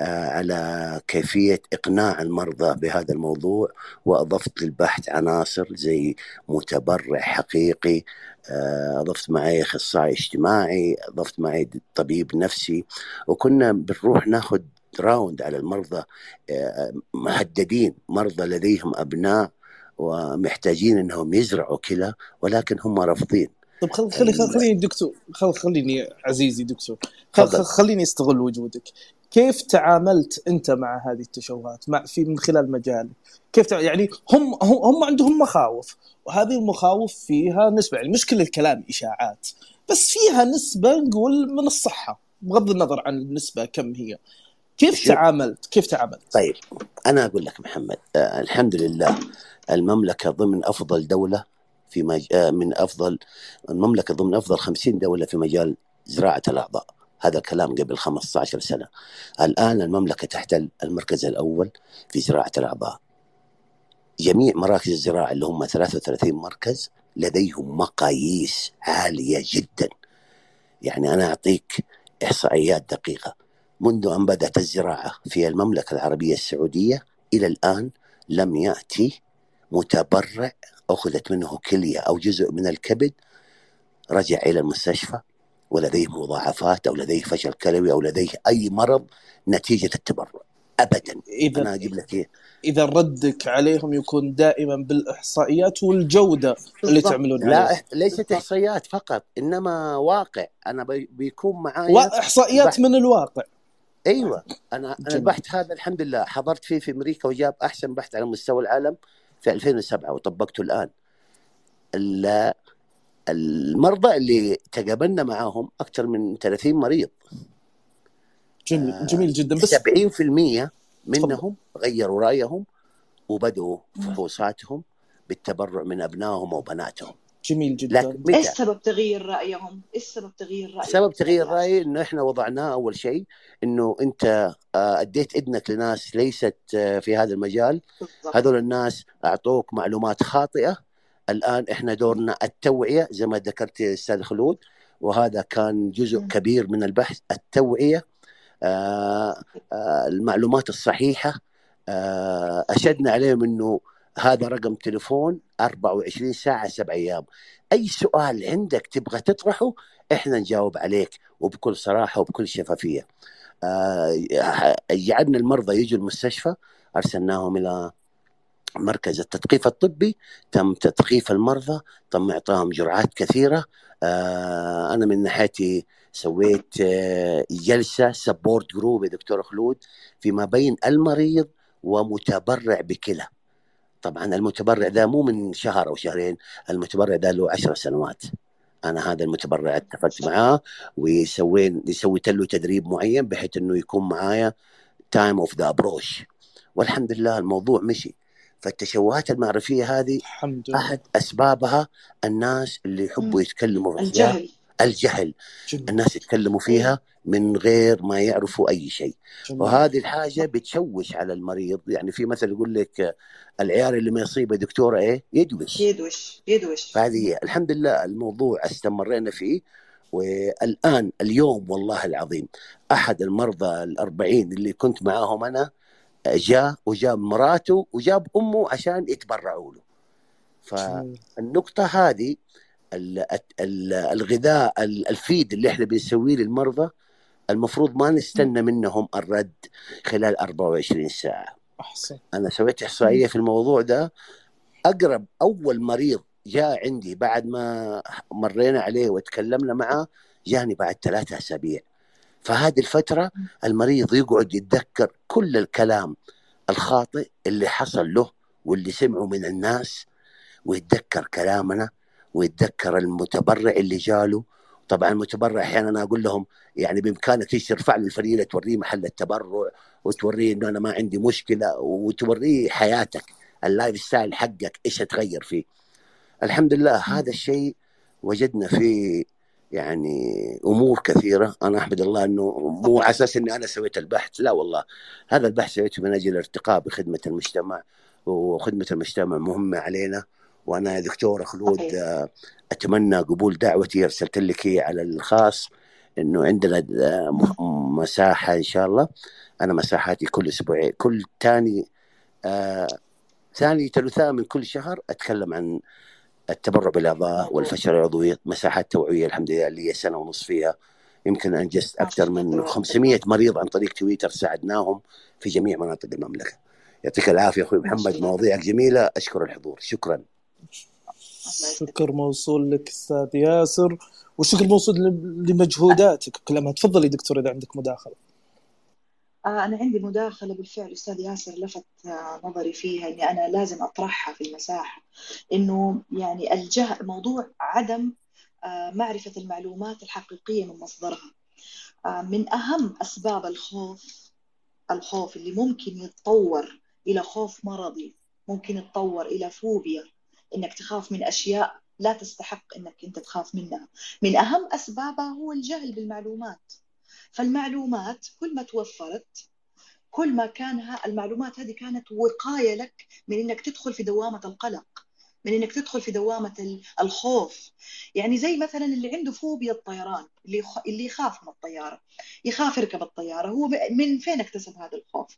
آه، على كيفية إقناع المرضى بهذا الموضوع وأضفت للبحث عناصر زي متبرع حقيقي آه، أضفت معي أخصائي اجتماعي أضفت معي طبيب نفسي وكنا بنروح ناخذ راوند على المرضى آه، مهددين مرضى لديهم أبناء ومحتاجين أنهم يزرعوا كلى ولكن هم رافضين. طيب خل خلي خل خليني دكتور خل خليني عزيزي دكتور خل. خل خليني استغل وجودك كيف تعاملت أنت مع هذه التشوهات مع في من خلال مجالك؟ كيف تع... يعني هم هم هم عندهم مخاوف وهذه المخاوف فيها نسبة يعني مش كل الكلام إشاعات بس فيها نسبة نقول من الصحة بغض النظر عن النسبة كم هي. كيف. تعاملت؟ كيف تعاملت؟ طيب أنا أقول لك محمد آه الحمد لله المملكة ضمن أفضل دولة في مج... آه من أفضل المملكة ضمن أفضل 50 دولة في مجال زراعة الأعضاء. هذا كلام قبل 15 سنة. الآن المملكة تحتل المركز الأول في زراعة الأعضاء. جميع مراكز الزراعة اللي هم 33 مركز لديهم مقاييس عالية جدا. يعني أنا أعطيك إحصائيات دقيقة. منذ أن بدأت الزراعة في المملكة العربية السعودية إلى الآن لم يأتي متبرع أخذت منه كلية أو جزء من الكبد رجع إلى المستشفى ولديه مضاعفات أو لديه فشل كلوي أو لديه أي مرض نتيجة التبرع. أبدا. أنا اذا أجيب لك إيه؟ إذا ردك عليهم يكون دائما بالإحصائيات والجودة اللي. تعملون عليها. لا ليست إحصائيات فقط إنما واقع. أنا بي- بيكون معايا واحصائيات بحث. من الواقع. أيوه. أنا أنا جميل. البحث هذا الحمد لله حضرت فيه في أمريكا وجاب أحسن بحث على مستوى العالم. في 2007 وطبقته الآن. ال- المرضى اللي تقابلنا معاهم أكثر من 30 مريض. جميل آه، جميل جدا. بس 70% منهم غيروا رأيهم وبدأوا فحوصاتهم بالتبرع من أبنائهم وبناتهم. جميل جدا لكن إيش سبب تغيير رأيهم؟ إيش سبب تغيير رأيهم؟ سبب تغيير يعني رأيي إنه إحنا وضعناه أول شيء إنه أنت آه، أديت اذنك لناس ليست آه، في هذا المجال بالضبط. هذول الناس أعطوك معلومات خاطئة الآن إحنا دورنا التوعية زي ما ذكرت يا أستاذ خلود وهذا كان جزء مم. كبير من البحث التوعية آه، المعلومات الصحيحة أشدنا عليهم إنه هذا رقم تليفون 24 ساعة سبع أيام. أي سؤال عندك تبغى تطرحه إحنا نجاوب عليك وبكل صراحة وبكل شفافية. آه، جعلنا المرضى يجوا المستشفى. أرسلناهم إلى مركز التثقيف الطبي. تم تثقيف المرضى تم اعطائهم جرعات كثيرة. آه، أنا من ناحيتي سويت آه، جلسة support group يا دكتور خلود فيما بين المريض ومتبرع بكلى. طبعا المتبرع ده مو من شهر أو شهرين المتبرع ده له عشر سنوات. أنا هذا المتبرع اتفقت معاه وسوين سويت له تدريب معين بحيث إنه يكون معايا time of the approach والحمد لله الموضوع مشي. فالتشوهات المعرفية هذه الحمد لله. أحد أسبابها الناس اللي يحبوا يتكلموا الجهل. الجهل. جميل الناس يتكلموا فيها. من غير ما يعرفوا أي شيء. جميل. وهذه الحاجة بتشوش على المريض. يعني في مثل يقول لك العيار اللي ما يصيبه دكتوره إيه؟ يدوش. يدوش يدوش. فهذه الحمد لله الموضوع استمرينا فيه. والآن اليوم والله العظيم أحد المرضى الأربعين اللي كنت معاهم أنا جاء وجاب مراته وجاب أمه عشان يتبرعوا له. جميل. فالنقطة هذه ال- ال- الغذاء ال- الفيد اللي إحنا بنسويه للمرضى المفروض ما نستنى منهم الرد خلال 24 ساعة. أحسن. أنا سويت إحصائية في الموضوع ده. أقرب أول مريض جاء عندي بعد ما مرينا عليه وتكلمنا معاه جاني بعد ثلاثة أسابيع. فهذه الفترة المريض يقعد يتذكر كل الكلام الخاطئ اللي حصل له واللي سمعه من الناس ويتذكر كلامنا ويتذكر المتبرع اللي جاله طبعا المتبرع أحيانا أنا أقول لهم يعني بإمكانك إيش ترفع له الفريله توريه محل التبرع وتوريه إنه أنا ما عندي مشكلة وتوريه حياتك ال lifestyle حقك إيش تغير فيه. الحمد لله هذا الشيء وجدنا فيه يعني أمور كثيرة. أنا أحمد الله إنه مو على أساس إني أنا سويت البحث لا والله. هذا البحث سويته من أجل الارتقاء بخدمة المجتمع وخدمة المجتمع مهمة علينا. وأنا يا دكتوره خلود آه، أتمنى قبول دعوتي أرسلت لك هي على الخاص إنه عندنا آه، مساحة إن شاء الله. أنا مساحاتي كل أسبوعين كل ثاني آه ثاني ثلاثاء من كل شهر أتكلم عن التبرع بالأعضاء والفشل العضوي مساحات توعيه الحمد لله اللي هي سنة ونص فيها. يمكن أنجزت أكثر من الله 500 مريض عن طريق تويتر ساعدناهم في جميع مناطق المملكة. يعطيك العافية أخوي محمد مواضيعك جميلة أشكر الحضور. شكرا. شكر موصول لك أستاذ ياسر والشكر موصول لمجهوداتك. كلامها. تفضلي دكتور إذا عندك مداخلة. آه، أنا عندي مداخلة بالفعل. أستاذ ياسر لفت آه، نظري فيها إني أنا لازم أطرحها في المساحة. إنه يعني الجهل موضوع عدم آه، معرفة المعلومات الحقيقية من مصدرها. من أهم أسباب الخوف الخوف اللي ممكن يتطور إلى خوف مرضي ممكن يتطور إلى فوبيا إنك تخاف من أشياء لا تستحق إنك أنت تخاف منها. من أهم أسبابها هو الجهل بالمعلومات. فالمعلومات كل ما توفرت كل ما كان ها- المعلومات هذه كانت وقاية لك من إنك تدخل في دوامة القلق. من إنك تدخل في دوامة ال- الخوف. يعني زي مثلا اللي عنده فوبيا الطيران اللي. اللي يخاف من الطيارة يخاف يركب الطيارة. هو. من فين اكتسب هذا الخوف؟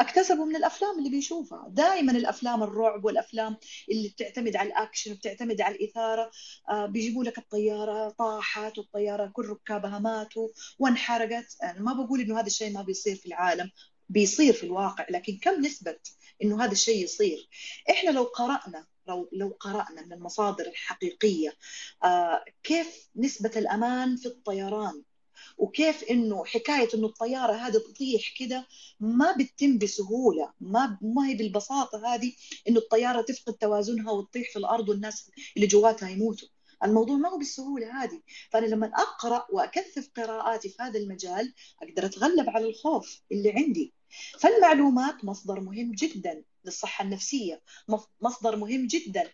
اكتسبه من الأفلام اللي بيشوفها. دائما الأفلام الرعب والأفلام اللي بتعتمد على الأكشن وبتعتمد على الإثارة. آه بيجيبوا لك الطيارة طاحت والطيارة كل ركابها ماتوا وانحرقت. أنا ما بقول إنه هذا الشيء ما بيصير في العالم بيصير في الواقع لكن كم نسبة إنه هذا الشيء يصير؟ إحنا لو قرأنا لو لو قرأنا من المصادر الحقيقية آه كيف نسبة الأمان في الطيران؟ وكيف إنه حكاية إنه الطيارة هذه تطيح كده ما بتتم بسهولة ما ما هي بالبساطة هذه إنه الطيارة تفقد توازنها وتطيح في الأرض والناس اللي جواتها يموتوا. الموضوع ما هو بالسهولة هذه. فأنا لما أقرأ وأكثف قراءاتي في هذا المجال أقدر أتغلب على الخوف اللي عندي. فالمعلومات مصدر مهم جدا. للصحة النفسية. مصدر مهم جدا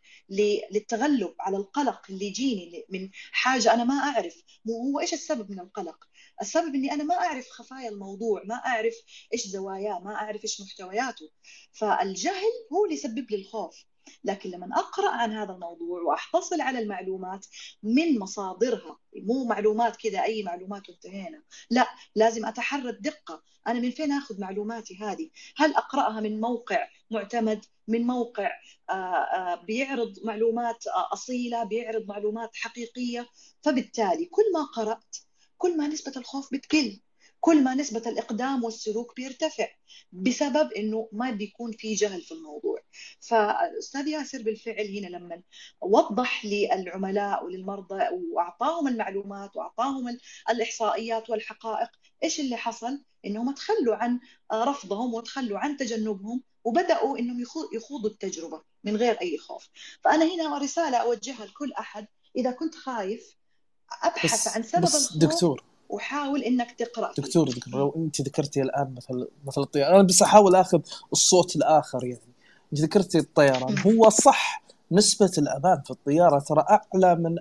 للتغلب على القلق اللي يجيني من حاجة أنا ما أعرف. هو إيش السبب من القلق؟ السبب إني أنا ما أعرف خفايا الموضوع ما أعرف إيش زواياه ما أعرف إيش محتوياته. فالجهل هو اللي يسبب لي الخوف. لكن لما أقرأ عن هذا الموضوع وأحتصل على المعلومات من مصادرها مو معلومات كذا أي معلومات وانتهينا لا لازم أتحرى الدقة. أنا من فين آخذ معلوماتي هذه؟ هل أقرأها من موقع معتمد من موقع بيعرض معلومات أصيلة بيعرض معلومات حقيقية. فبالتالي كل ما قرأت كل ما نسبة الخوف بتقل كل ما نسبة الإقدام والسلوك بيرتفع بسبب إنه ما بيكون في جهل في الموضوع. فأستاذ ياسر بالفعل هنا لما وضح للعملاء وللمرضى وأعطاهم المعلومات وأعطاهم الإحصائيات والحقائق إيش اللي حصل؟ إنهم تخلوا عن رفضهم وتخلوا عن تجنبهم وبدأوا إنهم يخوضوا التجربة من غير أي خوف. فأنا هنا رسالة أوجهها لكل أحد. إذا كنت خايف أبحث عن سبب بس الخوف دكتور. وحاول إنك تقرأ. دكتور دكتور لو أنت ذكرتي الآن مثل مثل الطيران أنا بس أحاول آخذ الصوت الآخر يعني. أنت ذكرتي الطيران. هو صح. نسبة الأمان في الطيارة ترى أعلى من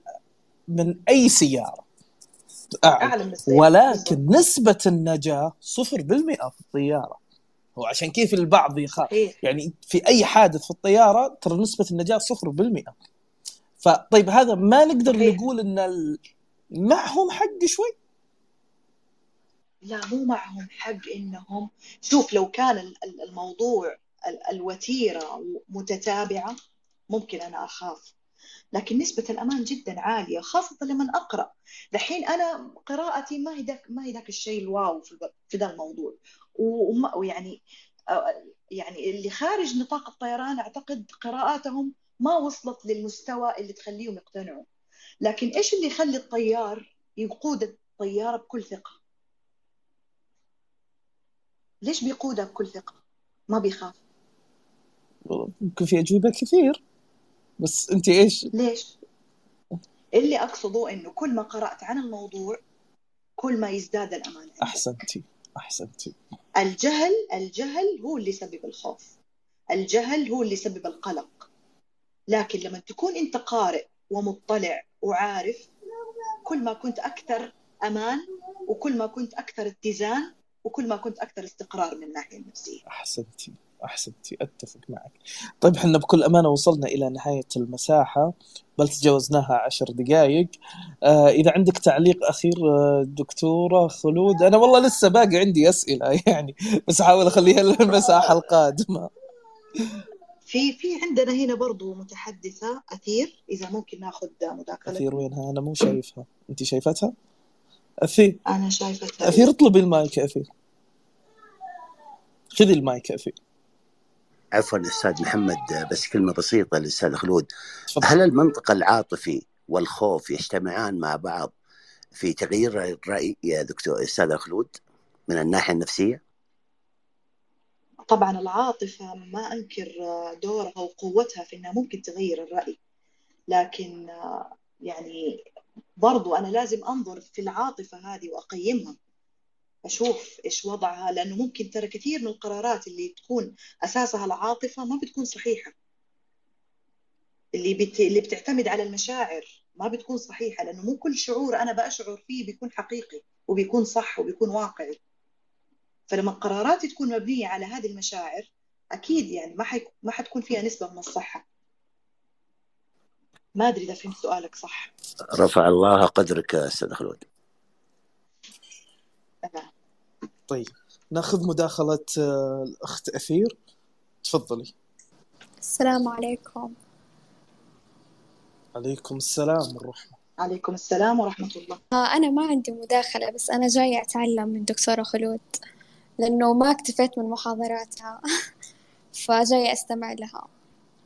من أي سيارة. أعلى, أعلى. ولكن. نسبة النجاة صفر بالمئة في الطيارة. وعشان كيف البعض يخاف يعني في أي حادث في الطيارة ترى النجاة صفر بالمئة. فطيب هذا ما نقدر صحيح. نقول إن ال... معهم حق شوي؟ لا مو معهم حق إنهم شوف لو كان الموضوع الوتيرة متتابعة ممكن أنا أخاف. لكن نسبة الأمان جدا عالية خاصة لما أقرأ. دحين أنا قراءتي ما هي ذاك ما هي ذاك الشيء الواو في ذا الموضوع. ويعني يعني اللي خارج نطاق الطيران أعتقد قراءاتهم ما وصلت للمستوى اللي تخليهم يقتنعوا. لكن إيش اللي يخلي الطيار يقود الطياره بكل ثقة؟ ليش بيقودها بكل ثقة؟ ما بيخاف. ممكن في أجوبة كثير. بس انت إيش؟ ليش؟ اللي أقصده إنه كل ما قرأت عن الموضوع كل ما يزداد الأمان عندك. أحسنتي أحسنتي. الجهل الجهل هو اللي يسبب الخوف. الجهل هو اللي يسبب القلق. لكن لما تكون أنت قارئ ومطلع وعارف كل ما كنت أكثر أمان وكل ما كنت أكثر اتزان وكل ما كنت أكثر استقرار من الناحية النفسية. أحسنتي. احسنتي أتفق معك. طيب إحنا بكل أمانة وصلنا إلى نهاية المساحة بل تجاوزناها عشر دقائق آه إذا عندك تعليق أخير آه دكتورة خلود؟ أنا والله لسه باقي عندي أسئلة يعني بس أحاول أخليها للمساحة القادمة. في في عندنا هنا برضو متحدثة أثير إذا ممكن ناخذ مداخلة. أثير وينها؟ أنا مو شايفها. أنت شايفتها؟ أثير. أنا شايفتها. أثير اطلبي المايك أثير. خذي المايك أثير. عفوا أستاذ محمد بس كلمة بسيطة للأستاذ خلود. هل المنطق العاطفي والخوف يجتمعان مع بعض في تغيير الراي يا دكتور أستاذ خلود من الناحية النفسية؟ طبعا العاطفة ما أنكر دورها وقوتها في أنها ممكن تغير الرأي لكن يعني برضو أنا لازم أنظر في العاطفة هذه وأقيمها. أشوف إيش وضعها لأنه ممكن ترى كثير من القرارات اللي تكون أساسها العاطفة ما بتكون صحيحة. اللي بت... اللي بتعتمد على المشاعر ما بتكون صحيحة لأنه مو كل شعور أنا بأشعر فيه بيكون حقيقي وبيكون صح وبيكون واقعي. فلما قراراتي تكون مبنية على هذه المشاعر أكيد يعني ما حيك... ما حتكون فيها نسبة من الصحة. ما أدري إذا فهمت سؤالك صح. رفع الله قدرك يا أستاذ خلود. طيب ناخذ مداخلة آه، الأخت أثير. تفضلي. السلام عليكم. عليكم السلام والرحمه عليكم السلام ورحمة الله. آه أنا ما عندي مداخلة بس أنا جاية أتعلم من دكتورة خلود لأنه ما اكتفيت من محاضراتها. فجاية أستمع لها.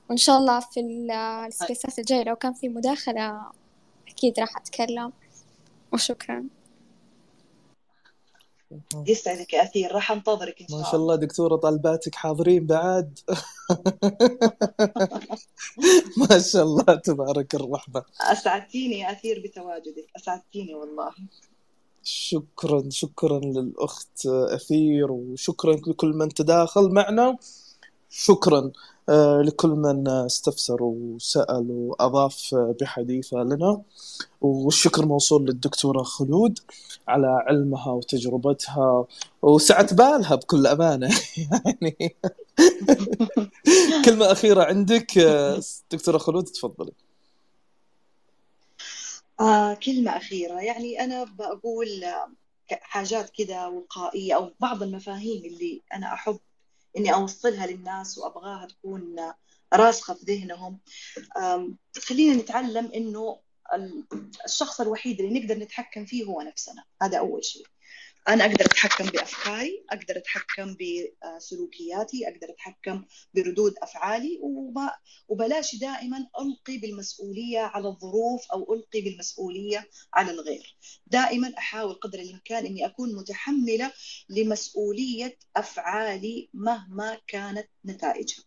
وإن شاء الله في ال- السبيسات الجاية لو كان في مداخلة أكيد راح أتكلم. وشكرا. يسعدك يا أثير راح أنتظرك إن ما شاء شاء الله الله دكتورة طالباتك حاضرين بعد. ما شاء الله تبارك الرحمن أسعدتيني يا أثير بتواجدك أسعدتيني والله. شكرا شكرا للأخت أثير وشكرا لكل من تداخل معنا. شكرا. لكل من استفسر وسأل وأضاف بحديثه لنا. والشكر موصول للدكتورة خلود على علمها وتجربتها وسعة بالها بكل أمانة. يعني كلمة أخيرة عندك آه، دكتورة خلود تفضلي. آه كلمة أخيرة. يعني أنا بقول آه، حاجات كده وقائية أو بعض المفاهيم اللي أنا أحب إني أوصلها للناس وأبغاها تكون راسخة في ذهنهم. خلينا نتعلم ال- الشخص الوحيد اللي نقدر نتحكم فيه هو نفسنا. هذا أول شيء. أنا أقدر أتحكم بأفكاري أقدر أتحكم بسلوكياتي أقدر أتحكم بردود أفعالي وما وبلاش دائما ألقي بالمسؤولية على الظروف أو ألقي بالمسؤولية على الغير. دائما أحاول قدر الإمكان أني أكون متحملة لمسؤولية أفعالي مهما كانت نتائجها.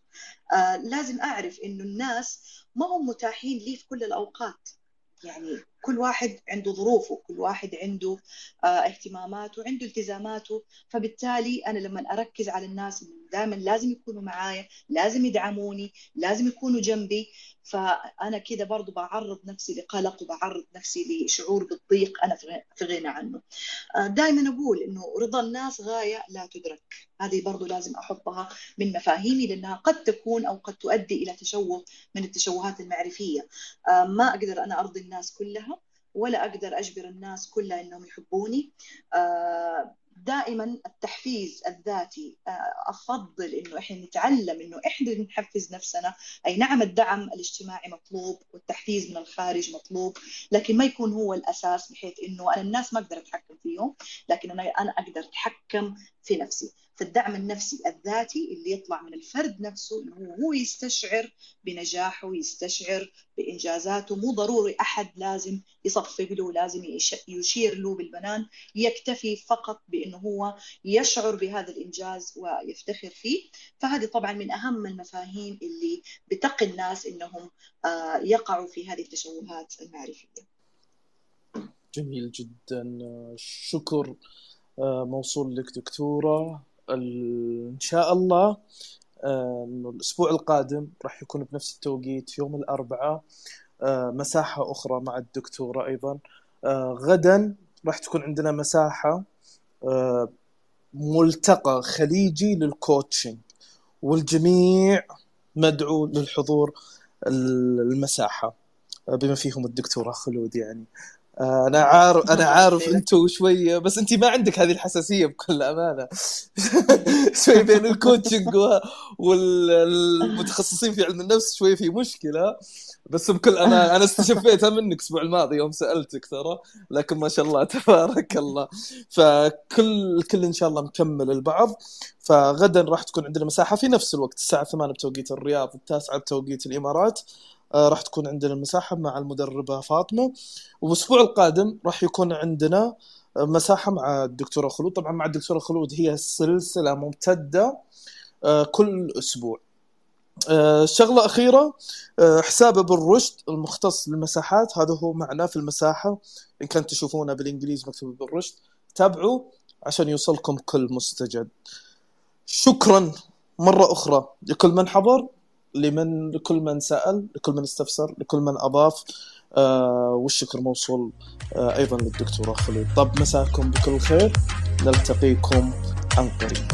آه لازم أعرف أنه الناس ما هم متاحين لي في كل الأوقات. يعني كل واحد عنده ظروفه كل واحد عنده آه، اهتماماته عنده التزاماته. فبالتالي أنا لما أركز على الناس دائما لازم يكونوا معايا لازم يدعموني لازم يكونوا جنبي فأنا كده برضو بعرض نفسي لقلق وبعرض نفسي لشعور بالضيق أنا في غنى عنه. آه، دائما أقول إنه رضا الناس غاية لا تدرك. هذه برضو لازم أحطها من مفاهيمي لأنها قد تكون أو قد تؤدي إلى تشوه من التشوهات المعرفية. آه، ما أقدر أنا أرضي الناس كلها ولا أقدر أجبر الناس كلها إنهم يحبوني. آه، دائما التحفيز الذاتي آه، أفضل إنه إحنا نتعلم إنه إحنا نحفز نفسنا. أي نعم الدعم الاجتماعي مطلوب والتحفيز من الخارج مطلوب لكن ما يكون هو الأساس بحيث إنه أنا الناس ما أقدر أتحكم فيهم لكن أنا أنا أقدر أتحكم في نفسي فالدعم النفسي الذاتي اللي يطلع من الفرد نفسه إنه هو يستشعر بنجاحه يستشعر بإنجازاته. مو ضروري أحد لازم يصفق له لازم يش- يشير له بالبنان. يكتفي فقط بأنه هو يشعر بهذا الإنجاز ويفتخر فيه. فهذه طبعا من أهم المفاهيم اللي بتقي الناس أنهم آه، يقعوا في هذه التشوهات المعرفية. جميل جدا. شكر. آه، موصول لك دكتورة ال- إن شاء الله آه، إنه الأسبوع القادم راح يكون بنفس التوقيت يوم الأربعاء. آه، مساحة أخرى مع الدكتورة أيضا. آه، غدا راح تكون عندنا مساحة آه، ملتقى خليجي للكوتشنج والجميع مدعو للحضور المساحة بما فيهم الدكتورة خلود يعني. آه، أنا عارف أنا عارف أنتم شوية بس انت ما عندك هذه الحساسية بكل أمانة. شوي بين الكوتشنج والمتخصصين في علم النفس شوي في مشكلة. بس بكل امانه أنا استشفيتها منك الأسبوع الماضي يوم سألتك ترى لكن ما شاء الله تبارك الله. فكل الكل إن شاء الله مكمل البعض. فغدا راح تكون عندنا مساحة في نفس الوقت الساعة 8 بتوقيت الرياض التاسعة بتوقيت الإمارات. آه، راح تكون عندنا المساحه مع المدربة فاطمة. والأسبوع القادم راح يكون عندنا مساحة مع الدكتورة خلود. طبعا مع الدكتورة خلود هي سلسلة ممتدة آه، كل أسبوع. آه، شغلة أخيرة حساب ابن رشد المختص للمساحات. هذا هو معنا في المساحة إن كنت تشوفونه بالإنجليزي مكتوب ابن رشد تابعوا عشان يوصلكم كل مستجد. شكرا مرة أخرى لكل من حضر. لمن لكل من سأل لكل من استفسر لكل من أضاف آه والشكر موصول آه أيضا للدكتورة خلود طب مساكم بكل خير. نلتقيكم عن قريب